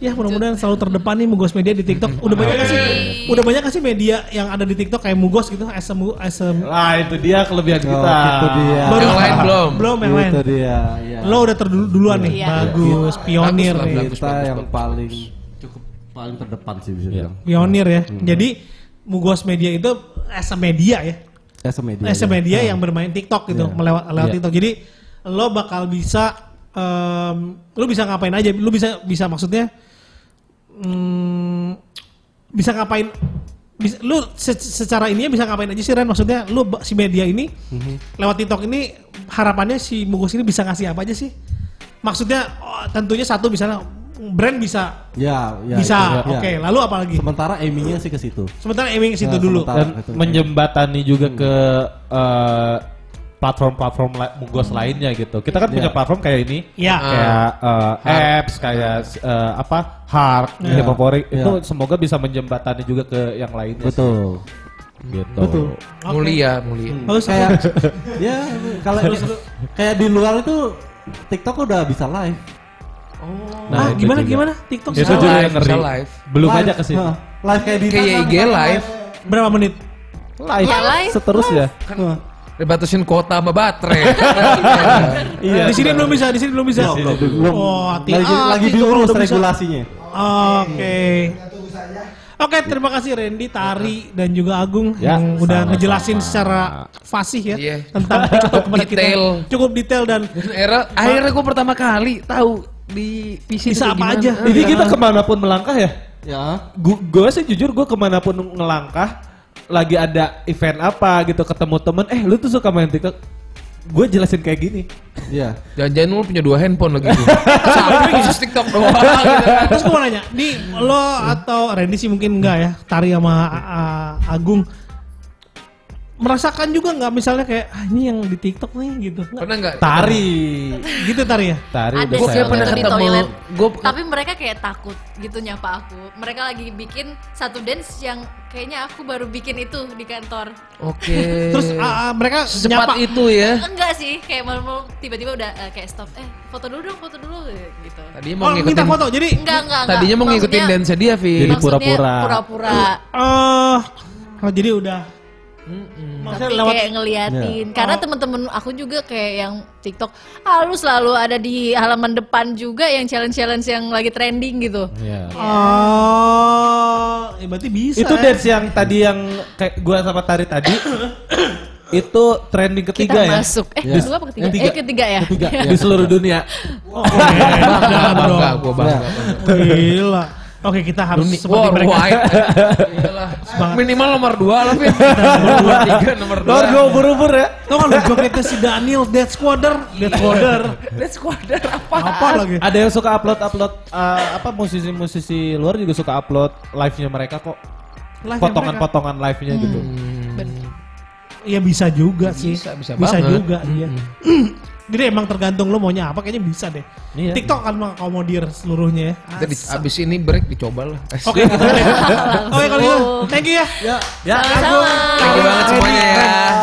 Ya mudah-mudahan selalu terdepan nih Mugos Media di TikTok. Udah banyak gak sih? Udah banyak gak sih media yang ada di TikTok kayak Mugos gitu? As a, mu- as a- Lah itu dia kelebihan Oh, kita. itu dia. Baru- Yang lain belum. Belum yang lain. Itu dia, iya. Lo udah terduluan nih. Iya. Bagus, pionir Bagus, nih. bagus. Kita yang paling cukup paling terdepan sih bisa bilang. Pionir ya. Hmm. Jadi Mugos Media itu a media ya. A media. as a ya. media yang bermain TikTok gitu, Iya. melewat lewat Iya. TikTok. Jadi lo bakal bisa em, lo bisa ngapain aja, lo bisa bisa maksudnya mm, bisa ngapain bisa, lu se- secara ini bisa ngapain aja sih Ren maksudnya lu ba- si media ini Mhm. lewat TikTok ini harapannya si Mugos ini bisa ngasih apa aja sih maksudnya oh, tentunya satu misalnya brand bisa Ya, ya. bisa ya. oke lalu apa lagi Sementara aimingnya sih ke situ. sementara aiming ke situ Nah, dulu sementara- Dan Itu. menjembatani juga ke eh, platform-platform la- Mugos lainnya gitu. Kita kan punya Iya. platform kayak ini. ya kayak eh, apps kayak eh, apa Iya. favorit Iya. itu semoga bisa menjembatani juga ke yang lainnya. sih. Betul. Gitu. Betul. Oke. Mulia, mulia. bagus Kayak ya kalau kayak di luar itu TikTok udah bisa live. Ah, itu gimana juga. gimana TikTok Itu Bisa juga live, yang ngeri. bisa live. Belum Live, aja ke sini. Live kayak di Kayak IG live. berapa menit Live. Ya, live. Seterusnya. Hah. Dibatasin kuota sama baterai. Iya. di sini belum bisa, di sini belum bisa. Belum, belum, belum. Oh, hati lagi, lagi hati diurus regulasinya. Oke. Oke, terima kasih Randy, Tari, dan juga Agung Ya, yang udah ngejelasin secara fasih ya Iya. tentang TikTok kepada kita. Detail. Cukup detail dan Era akhirnya gue pertama kali tahu di PC Bisa apa gimana. aja. Jadi kita ke mana pun melangkah ya. Ya. Gue sih jujur gue ke mana pun ngelangkah lagi ada event apa gitu ketemu temen eh lu tuh suka main TikTok gue jelasin kayak gini Iya. Jangan-jangan lu punya dua handphone lagi. Sampai khusus TikTok doang. gitu terus gue mau nanya, di lo atau Randy sih mungkin enggak ya, Tari sama A- A- Agung merasakan juga nggak misalnya kayak ah, ini yang di TikTok nih gitu. Nggak? Pernah nggak? tari Gitu Tari ya? tari Ada saya waktu pernah ketemu. toilet. Gua- Tapi mereka kayak takut gitu nyapa aku. Mereka lagi bikin satu dance yang kayaknya aku baru bikin itu di kantor. Oke. Terus ah, ah, mereka secepat nyapa. itu ya. Enggak sih, kayak malu tiba-tiba udah eh, kayak stop. Eh, foto dulu dong, foto dulu gitu. Tadinya mau Oh, minta ngikutin. foto. Jadi Enggak, enggak, enggak. Tadinya mau ngikutin dance dia, Vi. Jadi pura-pura. Pura-pura. eh oh, jadi udah Tapi maksudnya lewat kayak ngeliatin. Karena temen-temen aku juga kayak yang TikTok, ah lu selalu ada di halaman depan juga yang challenge-challenge yang lagi trending gitu. Iya. Oh, ya berarti bisa. itu ya. dance yang tadi yang kayak gue sama tari tadi itu trending Kita ketiga ya masuk. Eh, Di- kedua apa ketiga? Ketiga. Eh, ketiga ya? Ketiga, di seluruh dunia Oh, bangga, Bangga, gue bangga. Gila. Oke, kita harus Dunia seperti mereka. worldwide. Iyalah. Minimal nomor dua lah, Vin. nomor tiga, nomor dua. Lord gue ubur-ubur ya Tau kan lu jogetnya si Daniel, Death Squader, Death Squader. Let's squatter apa? Apa lagi? ada yang suka upload upload uh, apa musisi-musisi luar juga suka upload live-nya mereka kok Live-nya potongan-potongan live-nya gitu Iya bisa juga sih. Bisa, bisa banget. juga iya. Jadi emang tergantung lo maunya apa kayaknya bisa deh. Iya. TikTok akan mengakomodir seluruhnya ya. Kita di, abis ini break dicoba lah. Oke. Oke kalau gitu, thank you ya. ya Sama-sama. Thank you banget semuanya ya.